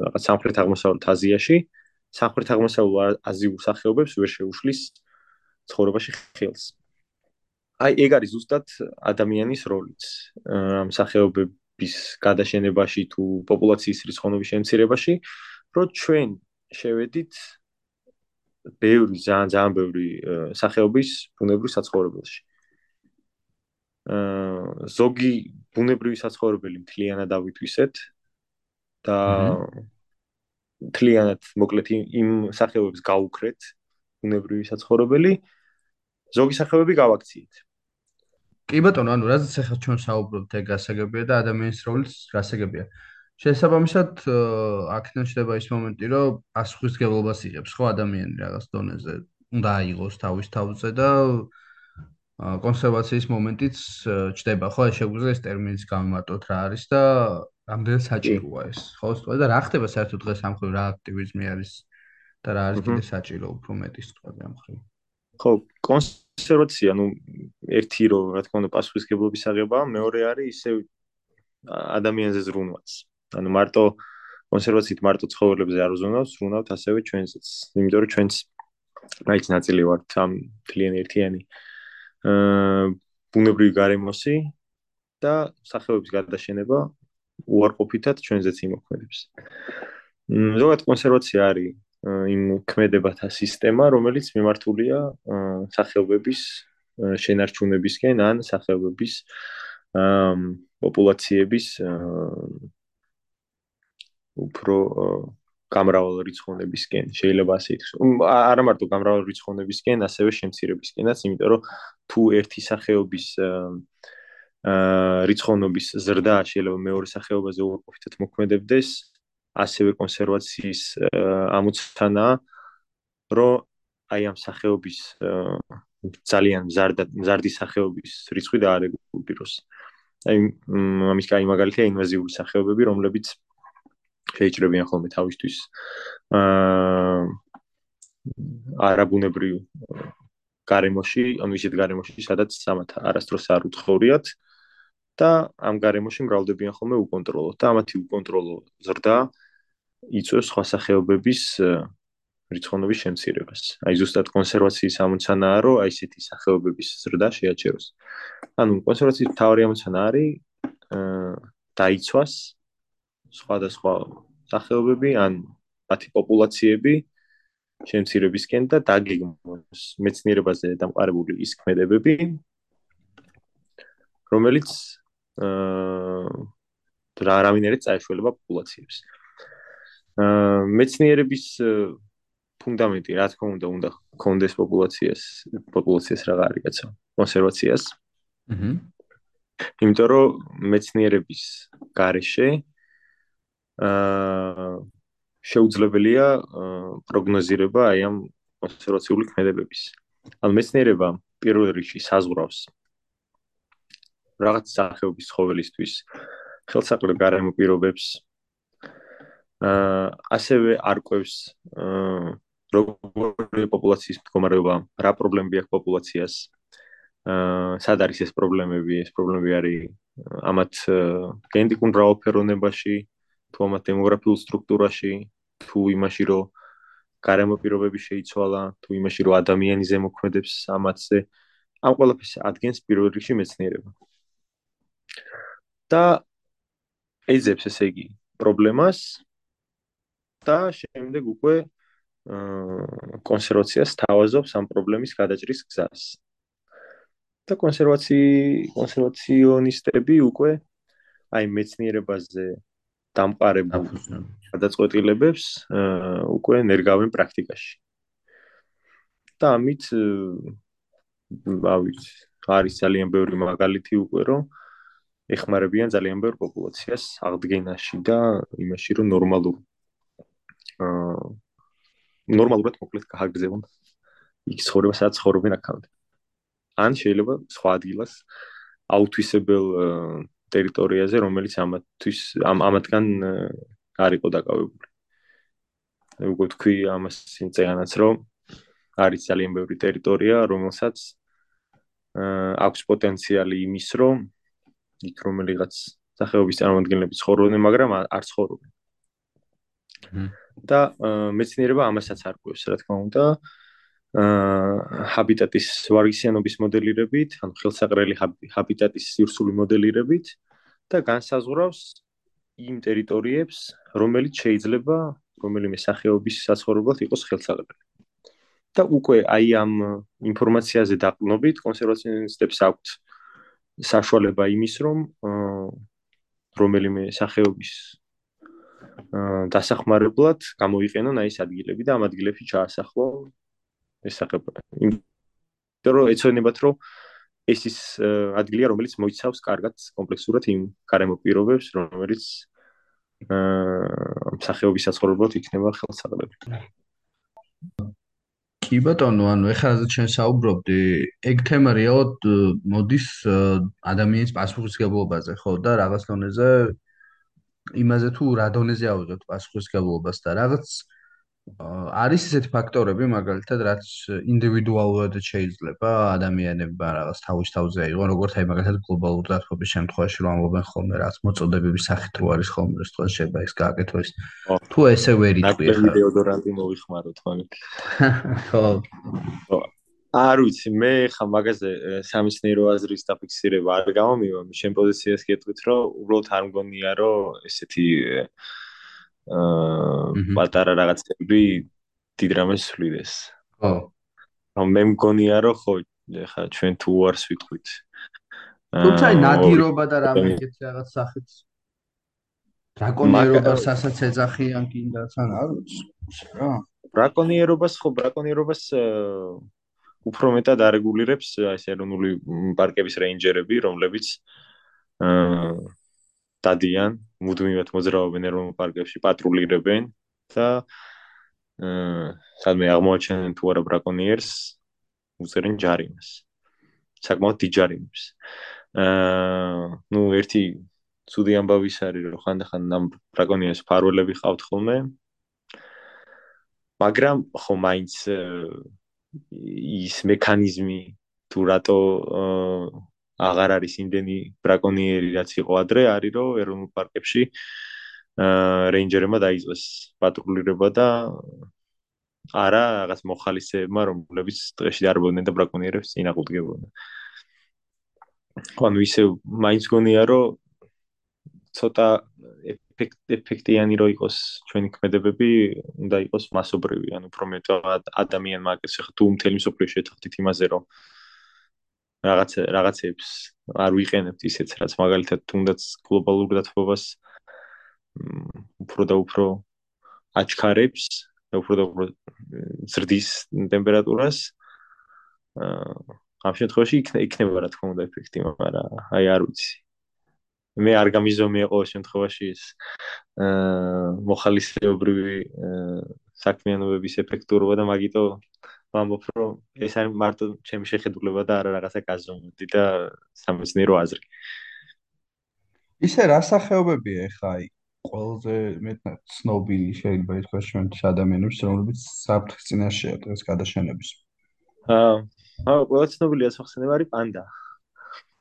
რაღაც სამხრეთ აღმოსავლეთ აზიაში სამხრეთ აღმოსავლეთ აზიურ სახეობებს ვერ შეუშლის ცხოვრებაში ხელს აი ეგ არის ზუსტად ადამიანის როლიც ამ სახეობების გადაშენებაში თუ პოპულაციის რიცხოვნობის შემცირებაში რომ ჩვენ შევედით ბევრი ძალიან ძალიან ბევრი სახეობის ბუნებრივ საცხოვრებელში. აა ზოგი ბუნებრივი საცხოვრებელი მთლიანად ავითვისეთ და მთლიანად მოკლედ იმ სახეობებს გაუქრეთ ბუნებრივი საცხოვრებელი ზოგი სახეობები გავაქციეთ. კი ბატონო, ანუ რაზეც ახლა ჩვენ საუბრობთ, ეგ გასაგებია და ადამიანის როლიც გასაგებია. შესაბამისად აქედან შეიძლება ის მომენტი, რომ პასუხისგებლობას იღებს ხო ადამიანი რაღაც დონეზე, უნდა აიღოს თავის თავზე და კონსერვაციის მომენტიც ჩდება ხო, შეგვიძლია ეს ტერმინიც გამარტოთ რა არის და რამდენად საჭიროა ეს. ხო, სწორედ და რა ხდება საერთოდ დღეს ამ ხრივ რა აქტივიზმი არის და რა არის კიდე საჭირო უფრო მეტი სწორედ ამ ხრივ. ხო, კონსერვაცია, ну, ერთი რო რა თქმა უნდა პასუხისგებლობის აღება, მეორე არის ისე ადამიანზე ზრუნვაც. ანუ მარტო კონსერვაციით მარტო ცხოველებზე არ უზრუნავს, ზრუნავთ ასევე ჩვენსაც. იმიტომ რომ ჩვენც მაიც ნაწილი ვართ ამ თლიანი ერთიანი აა ბუნებრივი გარემოსი და სახეობის გადაშენება უარყოფითად ჩვენზეც იმოქმედებს. ზოგადად კონსერვაცია არის იმ ქმედებათა სისტემა, რომელიც მიმართულია სახეობების შენარჩუნებისკენ ან სახეობების პოპულაციების უფრო გამრავალ რიცხოვნებისკენ შეიძლება ასე ითქვას. არა მარტო გამრავალ რიცხოვნებისკენ, ასევე შემცირებისკენაც, იმიტომ რომ თუ ერთი სახეობის აა რიცხოვნობის ზრდა შეიძლება მეორე სახეობაზე უარყოფითად მოქმედებდეს, ასევე კონსერვაციის ამოცანა, რომ აი ამ სახეობის ძალიან მზარდა მზარდი სახეობის რიცხვი დაარეგულიროს. აი ამის კაი მაგალითია ინვაზიური სახეობები, რომლებიც შეიჭრებიან ხოლმე თავისთვის აა არაბუნებრივ გარემოში, ანუ ისეთ გარემოში, სადაც სამათ არასდროს არ უცხოვრიათ და ამ გარემოში მრავლდებიან ხოლმე უკონტროლოდ და ამათი უკონტროლო ზრდა იწვევს სხვა სახეობების რიცხოვნობის შემცირებას. აი ზუსტად კონსერვაციის ამოცანაა, რომ აი ესეთი სახეობების ზრდა შეაჩეროს. ანუ კონსერვაციის თავი ამოცანა არის აა დაიცვას სხვადასხვა სახეობები ან მათი პოპულაციები შემცირებისკენ და დაგეგმოს მეცნიერებაზე დამყარებული ის ქმედებები რომელიც აა რა რამინერით წაეშველება პოპულაციებს. აა მეცნიერების ფუნდამენტი რა თქმა უნდა უნდა კონდეს პოპულაციას პოპულაციას რა გარიგაცა კონსერვაციას. აჰა. იმიტომ რომ მეცნიერების გარეშე აა შეუძლებელია პროგნოზირება აი ამ კონსერვაციული ქმედებების. ანუ მეცნიერება პირველ რიგში საზღვრავს რაღაც სახეობის ცხოველისთვის ხელსაყრელ გარემო პირობებს აა ასევე არკვევს აა როგორი პოპულაციის მდგომარეობა, რა პრობლემები აქვს პოპულაციას. აა სად არის ეს პრობლემები? ეს პრობლემები არის ამათ გენეტიკურ რაოფერონებაში, თუ ამათ დემოგრაფიულ სტრუქტურაში, თუ იმაში, რომ გარემო პირობები შეიცვალა, თუ იმაში, რომ ადამიანი ზემოქმედებს ამათზე, ამ ყველაფერს ადგენს პირველ რიგში მეცნიერება. და ეძებს ესე იგი პრობლემას და შემდეგ უკვე აა კონსერვაციას თავაზობს ამ პრობლემის გადაჭრის გზას. და კონსერვაცი კონსერვაციონისტები უკვე აი მეცნიერებაზე დამყარებულ გადაწყვეტილებებს უკვე ნერგავენ პრაქტიკაში. და ამით ავიც არის ძალიან ბევრი მაგალითი უკვე რომ ეხმარებიან ძალიან ბევრ პოპულაციას აღდგენაში და იმაში რომ ნორმალურ აა ნორმალურად მოკლედ გააგზავნონ იქ ცხოვრება სადაც ცხოვრობენ აქამდე. ან შეიძლება სხვა ადგილას აუთვისებელ ტერიტორიაზე, რომელიც ამათვის ამ ამათგან არ იყო დაკავებული. უკვე თქვი ამას წეგანაც რომ არის ძალიან ბევრი ტერიტორია, რომელსაც აა აქვს პოტენციალი იმის, რომ იქ რომელიღაც სახეობის წარმოადგენლები ცხოვრობენ, მაგრამ არ ცხოვრობენ. და მეცნიერება ამასაც არკვევს, რა თქმა უნდა. აა ჰაბიტატის ვარგისიანობის მოდელირებით, ანუ ხელსაყრელი ჰაბიტატის სივრცული მოდელირებით და განსაზღვრავს იმ ტერიტორიებს, რომელიც შეიძლება რომელიმე სახეობის საცხოვრებლად იყოს ხელსაყრელი. და უკვე აი ამ ინფორმაციაზე დაყნობით კონსერვაციონისტებს აქვთ საშუალება იმის, რომ რომელიმე სახეობის დასახმარებლად გამოიყენონ აი ეს ადგილები და ამ ადგილებში ჩაასახლო ეს სახეობა. იმიტომ რომ ეცოდნებათ რომ ეს ის ადგილია რომელიც მოიცავს კარგად კომპლექსურად იმ გარემო პირობებს რომელიც აა სახეობის საცხოვრებლად იქნება ხელსაყრელი. კი ბატონო, ანუ ეხლა რაც ჩვენ საუბრობდი, ეგ თემა რეალოდ მოდის ადამიანის პასუხისგებლობაზე, ხო და რაღაც დონეზე იმაზე თუ რა დონეზე ავიღებთ პასუხისგებლობას და რაღაც არის ესეთი ფაქტორები მაგალითად რაც ინდივიდუალურად შეიძლება ადამიანებმა რაღაც თავის თავზე აიღონ როგორც აი მაგალითად გლობალურ დათბობის შემთხვევაში რომ ამობენ ხოლმე რაც მოწოდებების სახით რო არის ხოლმე ეს თქვენ შეიძლება ეს გააკეთოს. თუ ესე ვერ იტყვი ხა დეოდორანტი მოვიხმაროთ მაგათ ხო. არ ვიცი, მე ხა მაგაზე სამეცნიერო აზრის დაფიქსირება არ გამომივა, შენ პოზიციას გეტყვით, რომ უბრალოდ არ მგონია, რომ ესეთი აა პატარა რაღაცები დიდ რამეს ვლიდეს. ხო. რომ მე მგონია რომ ხო ეხლა ჩვენ თუ უარს ვიტყვით. თუმცა ნადირობა და რამე ეგეთ რაღაც სახით ბრაკონიერობა სასაც ეძახიან კიდაც ან არ ვიცი რა. ბრაკონიერობას ხო ბრაკონიერობას უფრო მეტად არეგულირებს ეს ეროვნული პარკების რეინჯერები, რომლებიც აა დადიან მუდმივად მოძრაობენ ეროვნულ პარკებში, პატრულირებენ და აა სადმე აღმოაჩენენ თუ არა ბრაკონიერს, უწერენ ჯარიმას. საკმაოდ დიდ ჯარიმებს. აა ნუ ერთი ცუდი ამბავი არის, რომ ხანდახან ამ ბრაკონიერს ფარველები ყავთ ხოლმე. მაგრამ ხო მაინც ის მექანიზმი თუ რატო აა აღარ არის იმდენი ბრაკონიერი რაც იყო ადრე არის რომ ეროვნულ პარკებში აა რეინჯერებმა დაიწყეს პატრულირება და არა რაღაც მოხალისეებმა რომლებიც დღეში დარბოდნენ და ბრაკონიერებს წინააღმდეგებოდნენ. ანუ ისე მაინც გონია რომ ცოტა ეფექტიანი რო იყოს ჩვენი ქმედებები, უნდა იყოს მასობრივი, ანუ უფრო მეტად ადამიანმა აკეთოს ხა თუ მთელი მსოფლიო შეთანხმდით იმაზე რომ რაღაც რაღაცებს არ ვიყენებთ ისეც რაც მაგალითად თუნდაც გლობალურ დათბობას უფრო და უფრო აჩქარებს და უფრო და უფრო ზრდის ტემპერატურას. ამ შემთხვევაში იქნება რა თქმა უნდა ეფექტი მაგრამ აი არ ვიცი. მე არ გამიზომია ყოველ შემთხვევაში ეს აა მოხალისეობრივი საქმიანობების ეფექტურობა და მაგიტო ვამბობ რომ ეს არის მარტო ჩემი შეხედულება და არა რაღაცა გაზომვდი და სამეცნიერო აზრი. ისე რა სახეობებია ეხა აი ყველაზე მეტად ცნობილი შეიძლება ითქვას ჩვენთვის ადამიანებს რომლებიც საფრთხის წინაშეა დღეს გადაშენების. აა აა ყველაზე ცნობილი ასახსენება არის პანდა.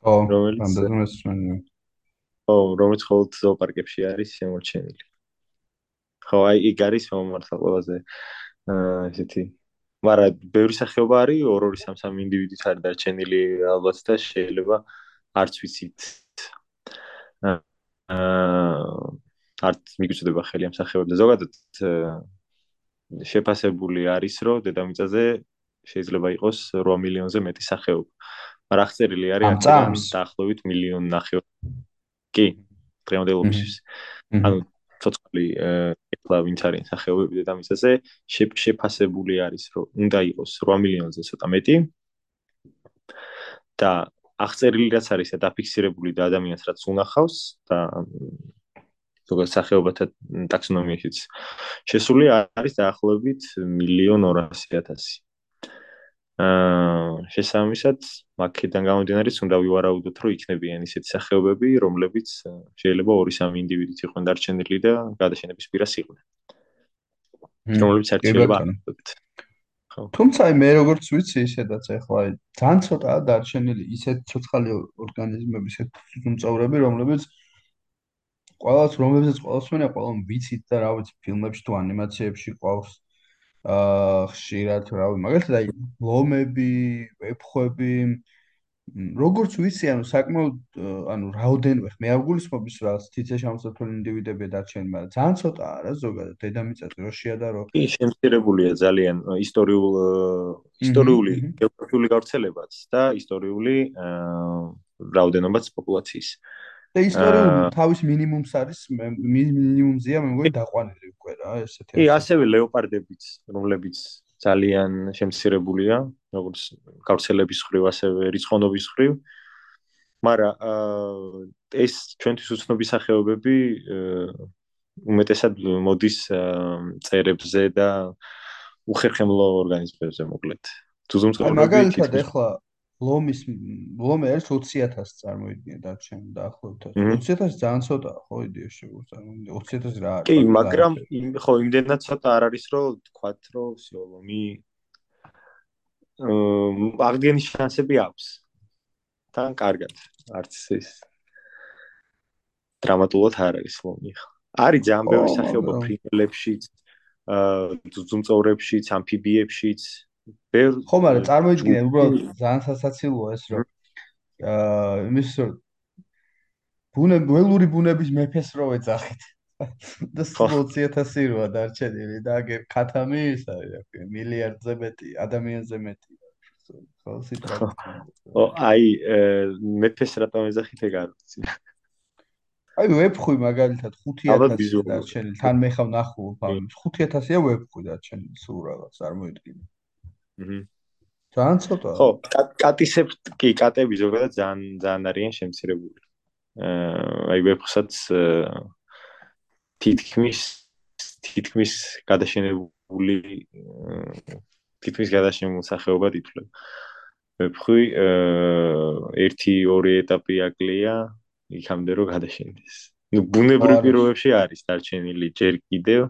ო პანდა ზუსტად. ო რომელიც ხოლმე ზოოპარკებში არის შემორჩენილი. ხო აი იქ არის მომართა ყველაზე აა ესეთი მაგრამ ბევრი სახეობა არის ორ-ორი სამ-სამ ინდივიდით არის დარჩენილი ალბათ და შეიძლება არც ვიცით. აა არც მიგვიწოდება ხელი ამ სახეობებზე. ზოგადად შეფასებული არის რომ დედამიწაზე შეიძლება იყოს 8 მილიონზე მეტი სახეობა. მაგრამ აღწერილი არის? დაახლოებით მილიონი ნახევარი კი დღევანდელობის ანუ ცოცხალი ეხლა ვინც არის სახეობები დედამიწაზე შეფასებული არის რომ უნდა იყოს 8 მილიონზე ცოტა მეტი. და აღწერილი რაც არის და დაფიქსირებული და ადამიანს რაც უნახავს და ზოგადად სახეობათა ტაქსონომიაშიც შესული არის დაახლოებით 1.200.000 აა შესაბამისად მაქედან გამომდინარე უნდა ვივარაუდოთ რომ იქნებიან ისეთი სახეობები რომლებიც შეიძლება 2-3 ინდივიდით იყვნენ დარჩენილი და გადაშენების პირას იყვნენ. რომლებიც არ შეიძლება თუმცა აი მე როგორც ვიცი ისედაც ახლა აი ძალიან ცოტაა დარჩენილი ისეთ ცოცხალი ორგანიზმები ისეთ ძუძუმწოვრები რომლებიც ყოველს რომლებზეც ყოველს მენე ყოველ ვიცით და რა ვიცი ფილმებში თუ ანიმაციებში ყავს აა ხშირად რავი მაგალითად აი ლომები, ვეფხვები როგორც ვიცი ანუ საკმაოდ ანუ რაოდენობა მე არ გულისხმობ ის რაღაც თითე შემოსათული ინდივიდები დარჩენილი მაგრამ ძალიან ცოტაა რა ზოგადად დედამიწაზე რო შეადარო კი შემცირებულია ძალიან ისტორიულ ისტორიული გეოგრაფიული გავრცელებაც და ისტორიული რაოდენობაც პოპულაციის და ისტორიული თავის მინიმუმს არის მინიმუმზია მე მგონი დაყვანილი უკვე რა ესეთი კი ასევე ლეოპარდებიც რომლებიც ძალიან შემცირებულია როგორც გავრცელების ხრივ ასევე რიცხოვნობის ხრივ. მაგრამ ეს ჩვენთვის უცნობი სახეობები უმეტესად მოდის წერებზე და უხერხემლო ორგანიზმებზე მოკლედ. თუ ზუმწოვრები მაგალითად ეხლა ლომის ლომე არის 20000 წარმოიდგინე დარჩენ დაახლოებით 20000 ძალიან ცოტა ხო იდეაში წარმოიდგინე 20000 რა არის? კი მაგრამ ხო იმდენად ცოტა არ არის რომ თქვათ რომ სიო ლომი აა აღდგენის შანსები აქვს. თან კარგად არც ის დრამატულად არ არის ლომი ხო. არის ძალიან ბევრი სახეობა ფრინველებშიც აა ძუძუმწოვრებშიც ამფიბიებშიც ბევრ ხო მაგრამ წარმოიდგინე უბრალოდ ძალიან სასაცილოა ეს რომ აა იმის ბუნებ ველური ბუნების მეფეს რო ეძახით. და 20000 როა დარჩენილი და აგერ ქათამი ის არის მილიარდზე მეტი ადამიანზე მეტი. ხო სიტყვა ო აი მეფეს რატომ ეძახით ეგ არ ვიცი. აი ვებხვი მაგალითად 5000 დარჩენილი. თან მე ხავ ნახულობ 5000-ია ვებხვი დარჩენილი სულ რაღაც არ მოიდგინე აჰა. ძალიან ცოტა. ხო, კატისებს კი, კატები ზოგადად ძალიან ძალიან არიან შემცირებული. აა აი ვებსაც თითქმის თითქმის გადაშენებული თითქმის გადაშენებული სახეობა თითქოს. ვებხვი აა 1-2 ეტაპი აკლია იქამდე რომ გადაშენდეს. ნუ ბუნებრივ პირობებში არის დარჩენილი ჯერ კიდევ,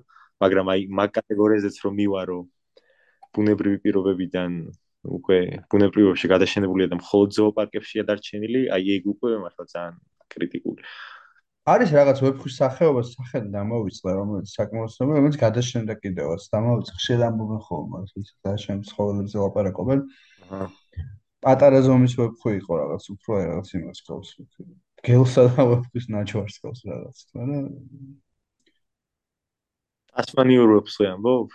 მაგრამ აი მაგ კატეგორიაზეც რომ მივარო ბუნებრივი პირობებიდან უკვე ბუნებრივში გადაშენებულია და მხოლოდ ზოოპარკებშია დარჩენილი, აი ეგ უკვე მართლა ძალიან კრიტიკული. არის რაღაც ვებხვის სახეობა სახელი დამოვიწყდა, რომელიც საკმაოდ რომელიც გადაშენდა კიდევაც, დამოვიწყდა ხშირად ამბობენ ხოლმე, ის გადაშენდა ცხოველებზე ლაპარაკობენ. აჰა. პატარა ზომის ვებხვი იყო რაღაც, უფრო რაღაც იმას ყავს. გელსა და ვებხვის ნაჩვარს ყავს რაღაც, მაგრამ ასმანიურ ვებხვი ამბობ?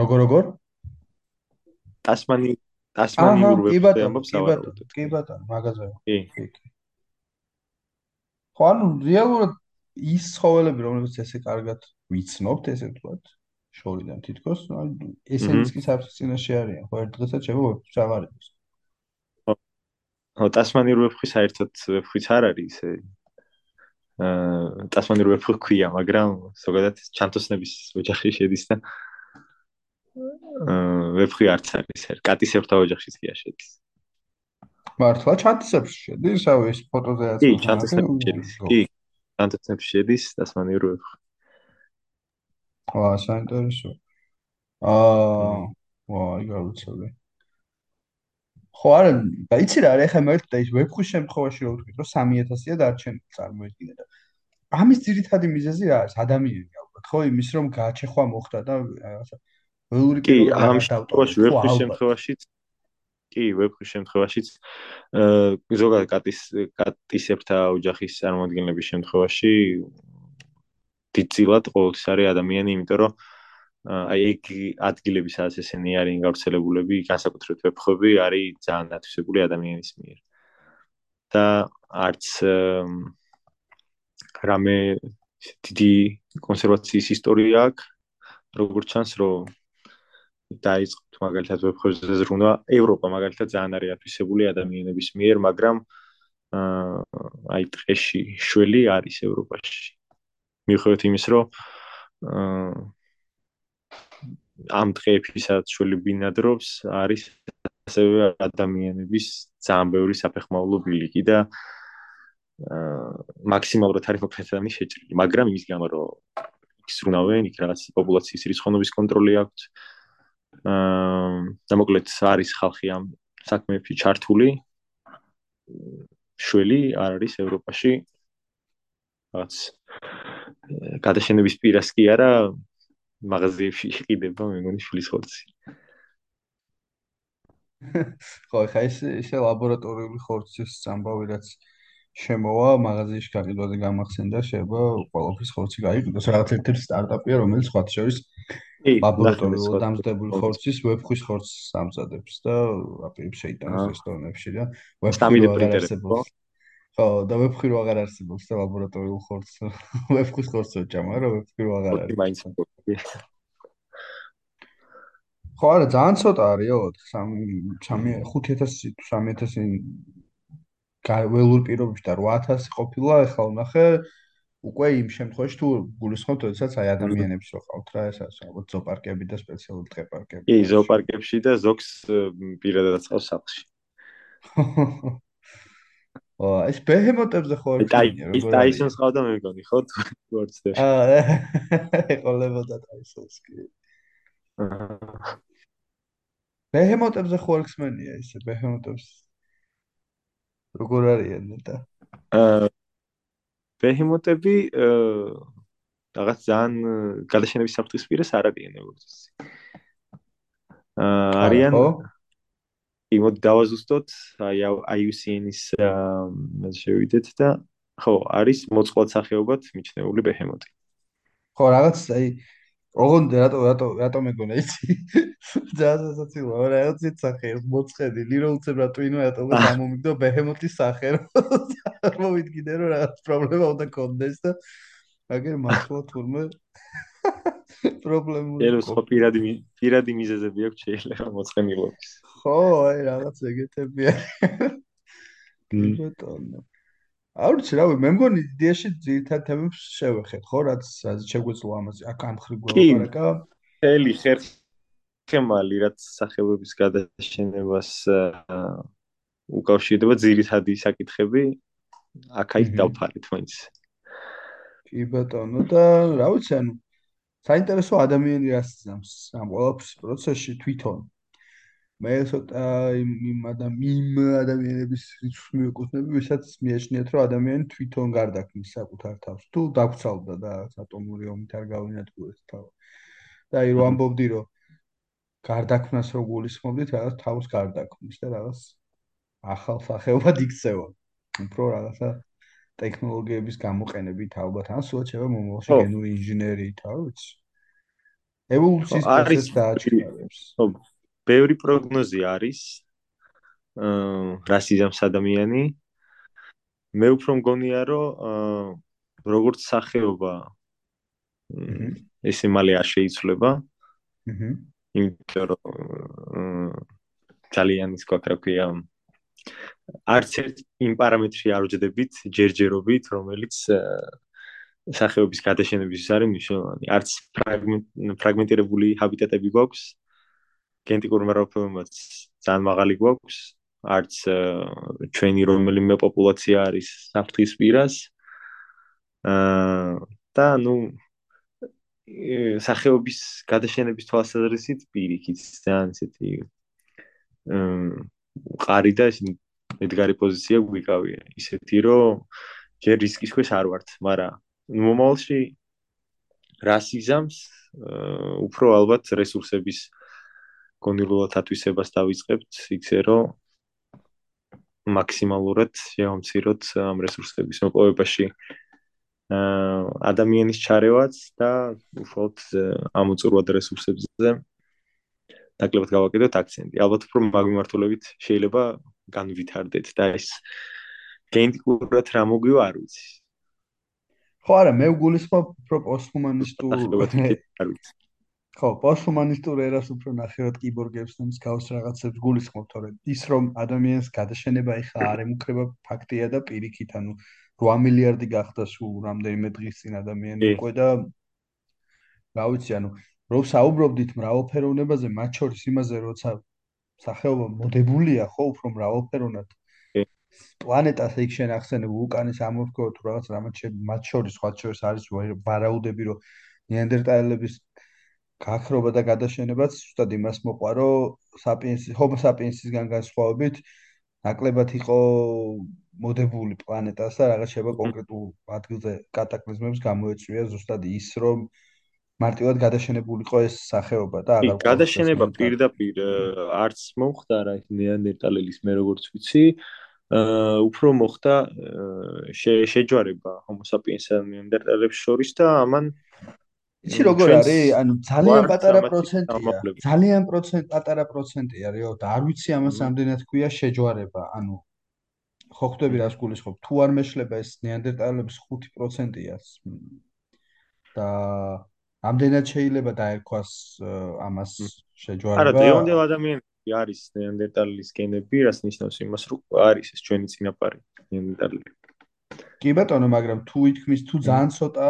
როგორ როგორ? ტასმანი ტასმანიურ ვეფხვი ამბობს ავარავდეთ. კი ბატონო, მაგაზე. კი. ხო, ანუ რეალურად ის ცხოველები, რომლებიც ესე კარგად ვიცნობთ, ესე ვთქვათ, შორიდან თითქოს, ანუ ესენიც კი საფრთხის წინაშე არიან. ხო, ერთ დღესაც შეიძლება ვეფხვი აღარ იყოს. ხო, ტასმანიურ ვეფხვი საერთოდ ვეფხვიც არ არის ესე. აა ტასმანიურ ვეფხვი ქვია, მაგრამ ზოგადად ჩანთოსნების ოჯახში შედის და აა ვეფხვი არც არის, კატისებრთა ოჯახშიც კი შედის. მართლა ჩანთოსნებში შედის, ავი ეს ფოტოზე არის. კი, ჩანთოსნებში შედის. კი, ჩანთოსნებში შედის ტასმანიურ ვეფხვი. აა, საინტერესო. აა, ვა, იგავიცები. ხო არა, დაიცი რა, ეხლა მე და ის ვებხვის შემთხვევაში რო ვთქვი, რომ 3000-ია დარჩენილი წარმოიდგინე და ამის ძირითადი მიზეზი რა არის? ადამიანი ალბათ, ხო, იმის რომ გააჩეხვა მოხდა და რაღაცა ველური კი, ამ შემთხვევაში ვებხვის შემთხვევაშიც კი, ვებხვის შემთხვევაშიც აა ზოგადად კატის კატისებთა ოჯახის წარმოადგენლების შემთხვევაში დიდწილად ყოველთვის არის ადამიანი, იმიტომ რომ აი ეგ ადგილები სადაც ესენი არიან გავრცელებულები, განსაკუთრებით ვებხვები არის ძალიან ათვისებული ადამიანის მიერ. და არც რამე დიდი კონსერვაციის ისტორია აქვს, როგორც ჩანს, რომ დაიწყოთ მაგალითად ვებხვებზე ზრუნვა, ევროპა მაგალითად ძალიან არის ათვისებული ადამიანების მიერ, მაგრამ აი ტყეში შველი არის ევროპაში. მიუხედავად იმის, რომ ამ დღეებისაც შველი ბინადრობს არის ასევე ადამიანების ძალიან ბევრი საფეხმავლო ბილიკი და აა მაქსიმალურად არის მოქცევანი შეჭრილი მაგრამ იმის გამო რომ ისრუნავენ იქ რაღაც პოპულაციის რიცხოვნობის კონტროლი აქვს აა და მოკლედ არის ხალხი ამ საქმეებში ჩართული შველი არ არის ევროპაში რაღაც გადაშენების პირას კი არა მაღაზიებში იყიდება მეგონი შვილის ხორცი. ხო, ხა ის ისე ლაბორატორიული ხორცის სამბავი რაც შემოვა მაღაზიაში გაყიდვაზე გამახსენდა, შეიძლება ყველაფრის ხორცი გაიყიდოს. რაღაც ერთ-ერთი სტარტაპია, რომელიც სხვა შორის ლაბორატორიულად დამზადებული ხორცის ვებხვის ხორცს ამზადებს და აპირებს შეიტანოს რესტორნებში და ვებხვი აღარ არსებობს. ხო, და ვებხვი რო აღარ არსებობს და ლაბორატორიულ ხორცს. ვებხვის ხორცს ვეჭამა, რა ვებხვი რო აღარ არის. მაინც ხო არა ძალიან ცოტა არისო 3 5000 3000 ველურ პირობებში და 8000 ყოფილა ახლა ვნახე უკვე იმ შემთხვევაში თუ გულისხმობთ, როდესაც აი ადამიანებს რო ყავთ რა, ეს არის ალბათ ზოოპარკები და სპეციალური დღეპარკები. კი, ზოოპარკებში და ზოგს პირადად წავს სახლში. ო, ეს ბეჰემოტებზე ხო არის? აი, ის ტაისონს ყავდა მე მგონი, ხო? გორცდე. აა, ეყოლებოდა ტაისონს კი. ბეჰემოტებზე ხო არქსმენია ისე ბეჰემოტებს? როგორ არიან და? აა ბეჰემოტები აა რაღაც ძალიან გადაშენების საფრთხის პირას არ არიან როგორც ის. აა არიან იმოდ დავაზუსტოთ აი IUCN-ის შევიდეთ და ხო არის მოწყვლად სახეობად მიჩნეული ბეჰემოტი. ხო რაღაც აი ოღონდ რატო რატო რატო მეგონა იცი? ძალიან სასაცილოა რაღაც სახე მოწყედი ლიროუცებ რატო ინო რატო გამომიგდო ბეჰემოტის სახე რომ მოვიდგინე რომ რაღაც პრობლემა უნდა კონდეს და აგერ მართლა თურმე პრობლემური ელოს ხო პირადი პირადი მიზეზები აქვს შეიძლება მოწყენილობის. ხო აი რაღაც ეგეთები არის. ბეტონო აუჩი რავი მე მგონი იდეაში ძირითად თემებს შევეხეთ ხო რაც შეგვეძლო ამაზე აქ ამ ხრი გვეყარაკა ელი ხერხემალი რაც სახეობების გადაშენებას უკავშირდება ძირითადი საკითხები აქ-აი დავფარით მაინც. კი ბეტონო და რა ვიცი ანუ საინტერესო ადამიანი რას ძამს ამ ყველაფრის პროცესში თვითონ? მე ცოტა იმ იმ ადამიანების რიცხვს მივეკუთვნები ვისაც მიეშნიათ რომ ადამიანი თვითონ გარდაქმნის საკუთარ თავს. თუ დაგცალდა და ატომური ომით არ გავინადგურეთ თავ და აი რომ ამბობდი რომ გარდაქმნას რო გულისხმობდით რაღაც თავს გარდაქმნის და რაღაც ახალ სახეობად იქცევა უფრო რაღაცა ტექნოლოგიების გამოყენებით ალბათ ან სულ შეიძლება მომავალში გენური ინჟინერიით, რა ვიცი. ევოლუციის პროცესს დააჩქარებს. ხო, ბევრი პროგნოზი არის, რასიზმს ადამიანი. მე უფრო მგონია რომ როგორც სახეობა ესე მალე არ შეიცვლება. აჰა იმიტომ რომ ძალიან ის ყოა რა ქვია არც ერთ იმ პარამეტრში არ ვჯდებით ჯერჯერობით რომელიც სახეობის გადაშენების არის მნიშვნელოვანი. არც ფრაგმენტირებული ჰაბიტატები გვაქვს გენტიკურ მრავალფეროვნებას ძალიან მაღალი გვაქვს არც ჩვენი რომელიმე პოპულაცია არის საფრთხის პირას. აა და ნუ სახეობის გადაშენების თვალსაზრისით პირიქით ძალიან ისეთი მყარი და ისინი მედგარი პოზიცია გვიკავია. ისეთი რომ ჯერ რისკის ქვეშ არ ვართ მაგრამ მომავალში რასიზმს უფრო ალბათ რესურსების კონტროლად ათვისებას დავიწყებთ ისე რომ მაქსიმალურად შევამციროთ ამ რესურსების მოპოვებაში. ადამიანის ჩარევაც და უშუალოდ ამოწურვად რესურსებზე დაკლებად გავაკეთოთ აქცენტი. ალბათ უფრო მაგმართულებით შეიძლება განვითარდეთ და ეს გენტიკურად რა მოგვივა არ ვიცი. ხო არა, მე ვგულისხმობ უფრო პოსტჰუმანისტურ არ ვიცი. ხო, პოსტჰუმანისტურ ერას უფრო ნახევად კიბორგებს და მსგავს რაღაცებს გულისხმობ, თორე ის რომ ადამიანის გადაშენება ეხა არ ემუქრება ფაქტია და პირიქით, ანუ 8 მილიარდი გახდა სულ რამდენიმე დღის წინ ადამიანი უკვე და რა ვიცი, ანუ რო საუბრობდით მრავალფეროვნებაზე, მათ შორის იმაზე, როცა სახეობა მოდებულია, ხო, უფრო მრავალფეროვნად. პლანეტას იქ შენ ახსენებ ვულკანის ამოფრქვევა თუ რაღაც რამაც მათ შორის სხვა შორის არის ვარაუდები, რომ ნიანდერტალელების გაქრობა და გადაშენებაც ზუსტად იმას მოყვა, რომ საპიენსი, ჰომო საპიენსისგან განსხვავებით, ნაკლებად იყო მოდებული პლანეტას და რაღაც შეება კონკრეტულ ადგილზე კატაკლიზმებს გამოეწვია ზუსტად ის რომ მარტივად გადაშენებულიყო ეს სახეობა და აღარ გადაშენება პირდაპირ არც მომხდარა ეს ნეანდერტალელის მე როგორც ვიცი. აა უფრო მოხდა შეჯვარება ჰომო საპიენსა და ნეანდერტალებს შორის და ამან იცი როგორ არის? ანუ ძალიან პატარა პროცენტია. ძალიან პროცენტ პატარა პროცენტია რეო და არ ვიცი ამას რამდენად ქვია შეჯვარება. ანუ ხო ხვდები რას გულისხმობ? თუ არ მეშლება ეს ნეანდერტალების 5%-ია და ამდენად შეიძლება დაერქვას ამას შეჯვარება? არა დეონდელ ადამიანები არის ნეანდერტალის გენები რაც ნიშნავს იმას რომ არის ეს ჩვენი წინაპარი ნეანდერტალები კი ბატონო მაგრამ თუ ითქმის თუ ძალიან ცოტა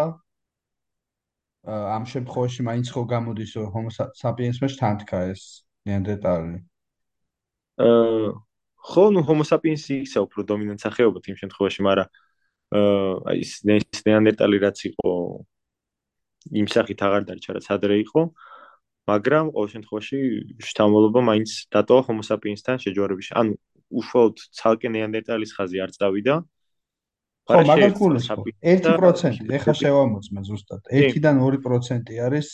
ამ შემთხვევაში მაინც ხო გამოდის რომ ჰომო საპიენსმა შთანთქა ეს ნეანდერტალი? აა ხო, ნუ ჰომო საპიენსი იქცა უფრო დომინანტ სახეობა იმ შემთხვევაში, მაგრამ აა ის ნეანდერტალი რაც იყო იმ სახით აღარ დარჩა, რაც ადრე იყო, მაგრამ ყოველ შემთხვევაში შთამბოლობა მაინც დატოვა ჰომო საპიენსთან შეჯვარებაში. ანუ უშუალოდ ცალკე ნეანდერტალის ხაზი არ წავიდა. ხო, მაგალ გულს 1%, ეხა შევამოწმე ზუსტად. 1-დან 2% არის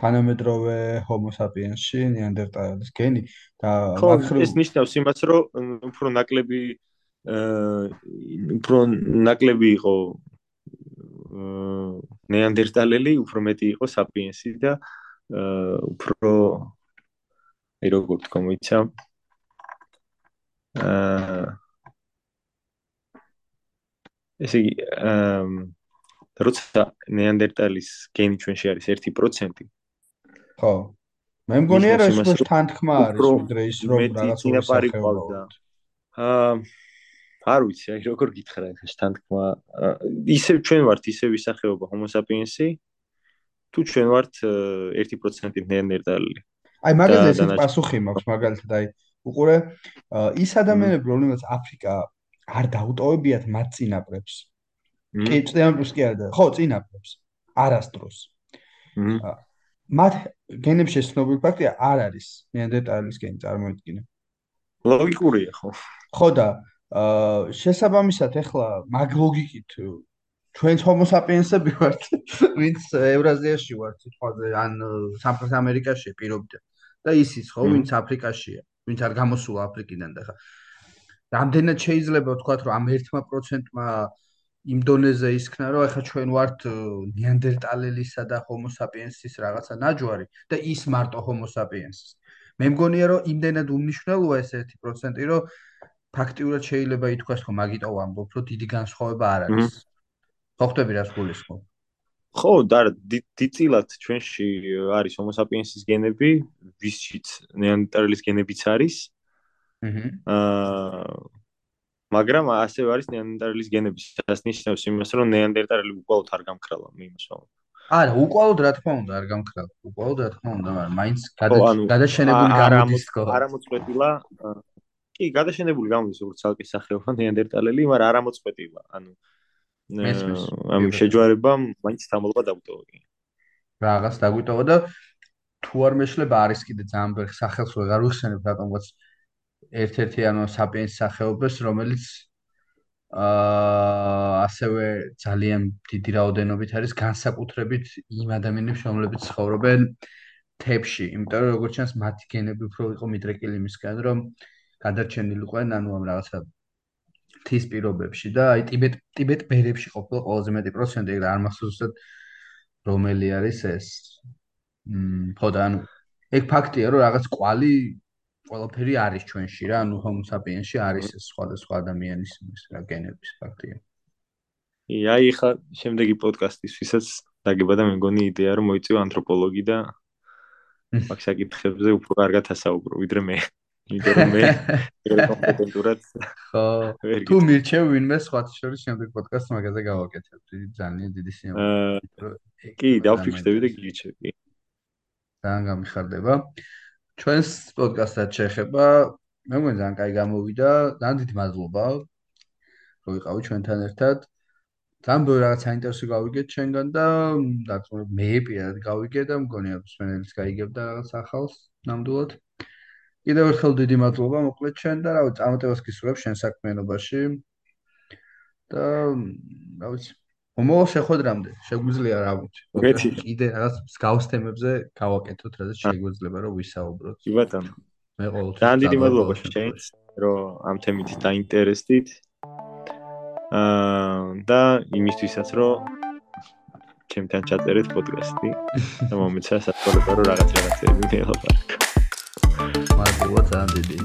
თანამედროვე ჰომო საპიენსში ნეანდერტალის გენი და ეს ნიშნავს იმას რომ უფრო ნაკლები აა უფრო ნაკლები იყო ნეანდერტალელი უფრო მეტი იყო საპიენსი და უფრო აი როგორ თქვა მოიცა აა ესე იგი როცა ნეანდერტალის გენი ჩვენში არის 1% ხო. მე მგონია რომ ეს თანთქმა არის ვიდრე ის რომ რაღაც ინაპარი ყავდა აა არ ვიცი აი როგორ გითხრა ეს თანთქმა ისევ ჩვენ ვართ ისევ ისახეობა homo sapiens-ი თუ ჩვენ ვართ 1% ნეანდერტალი აი მაგალითად ეს პასუხი მაქვს მაგალითად აი უყურე. ის ადამიანები რომლებიც აფრიკა არ დაუტოვებიათ მათ წინაპრებს. კი წინაპრებს კი არა ხო წინაპრებს არასდროს. მათ გენებში ცნობილი ფაქტია არ არის ნეანდერტალის გენი წარმოიდგინე. ლოგიკურია ხო? ხო და აა შესაბამისად ეხლა მაგ ლოგიკით ჩვენ ჰომო საპიენსები ვართ, ვინც ევრაზიაში ვართ, სიტყვაზე ან სამხრეთ ამერიკაში პირობდე. და ისიც ხო, ვინც აფრიკაშია, ვინც არ გამოსულა აფრიკიდან და ხა. რამდენად შეიძლება ვთქვა, რომ ამ 1%-მა იმ დონეზე ისქნა, რომ ახლა ჩვენ ვართ ნიანდერტალელისა და ჰომო საპიენსის რაღაცა ნაჯვარი და ის მარტო ჰომო საპიენსის. მე მგონია რომ იმდენად უმნიშვნელოა ეს 1%, რომ ფაქტიურად შეიძლება ითქვას, რომ მაგიტო ვამბობ, რომ დიდი განსხვავება არ არის. ხო ხვდები რას გულისხმობ? ხო, და დიდწილად ჩვენში არის homo sapiens-ის გენები, ვისშიც neandertalis გენებიც არის. აა მაგრამ ასევე არის neandertalis გენები, სადაც ნიშნავს იმას, რომ neandertalები უკვალოდ არ გამქრალა მიმოსვლა. არა, უკვალოდ რა თქმა უნდა არ გამქრალა. უკვალოდ რა თქმა უნდა, მაგრამ მაინც გადაშენებული გამოდის თქო. არა მოწყვეტილა. კი, გადაშენებული გამოდის როგორც ცალკე სახეობა neandertaleli, მაგრამ არა მოწყვეტილა. ანუ ამ შეჯვარებამ მაინც თამლობა დაგვიტოვა კი. რაღაც დაგვიტოვა და თუ არ მეშლება არის კიდე ძალიან ბევრი სახელს ვეღარ ვიხსენებ რატომღაც ერთ-ერთი ანუ საპიენს სახეობას რომელიც აა ასევე ძალიან დიდი რაოდენობით არის განსაკუთრებით იმ ადამიანებს რომლებიც ცხოვრობენ თებში, იმიტომ რომ როგორც ჩანს მათი გენები უფრო იყო მიდრეკილი მისგან რომ გადარჩენილიყვენ ანუ ამ რაღაცა თის პირობებში და აი ტიბეტ ტიბეტ ბერებში ყოფილა ყველაზე მეტი პროცენტი და არ მახსოვს ზუსტად რომელი არის ეს. მ ხო და ანუ ეგ ფაქტია რომ რაღაც კვალი ყველაფერი არის ჩვენში რა ანუ homo sapiens-ში არის ეს სხვადასხვა ადამიანის ის რა გენების ფაქტია. ი აი ხა შემდეგი პოდკასტის ვისაც დაგება და მე მგონი იდეა რომ მოიწვია ანთროპოლოგი და მაგ საკითხებზე უფრო კარგად ასაუბრო ვიდრე მე იმიტომ რომ მე კომპეტენტურად ხო თუ მირჩევ ვინმე სხვა შორის შემდეგ პოდკასტს მაგაზე გავაკეთებ ძალიან დიდი სიამოვნებაა კი დავფიქრდები და გიჩები ძალიან გამიხარდება. ჩვენს პოდკასტად შეხება მე მგონი ძალიან კაი გამოვიდა ძალიან დიდი მადლობა რომ იყავი ჩვენთან ერთად. ძალიან ბევრი რაღაც საინტერესო გავიგეთ ჩვენგან და დაწუნე მე პირადად გავიგე და მგონია მსმენელიც გაიგებდა რაღაც ახალს ნამდვილად კიდევ ერთხელ დიდი მადლობა მოკლედ ჩვენ და რა ვიცი ამოტევას გისურვებ შენ საქმიანობაში. და რა ვიცი მომავალ შეხვედრამდე შეგვიძლია რა ვიცი კიდე რაღაც მსგავს თემებზე გავაკეთოთ რადგან შეგვიძლია რომ ვისაუბროთ. კი ბატონო მე ყოველთვის ძალიან დიდი მადლობა შენს რომ ამ თემით დაინტერესდით. აა და იმისთვისაც რომ ჩემთან ჩაწერეთ პოდკასტი. და მომეცა სასწავლებლო რაღაც რაღაცები მიიღოთ Lagoa da, bebê.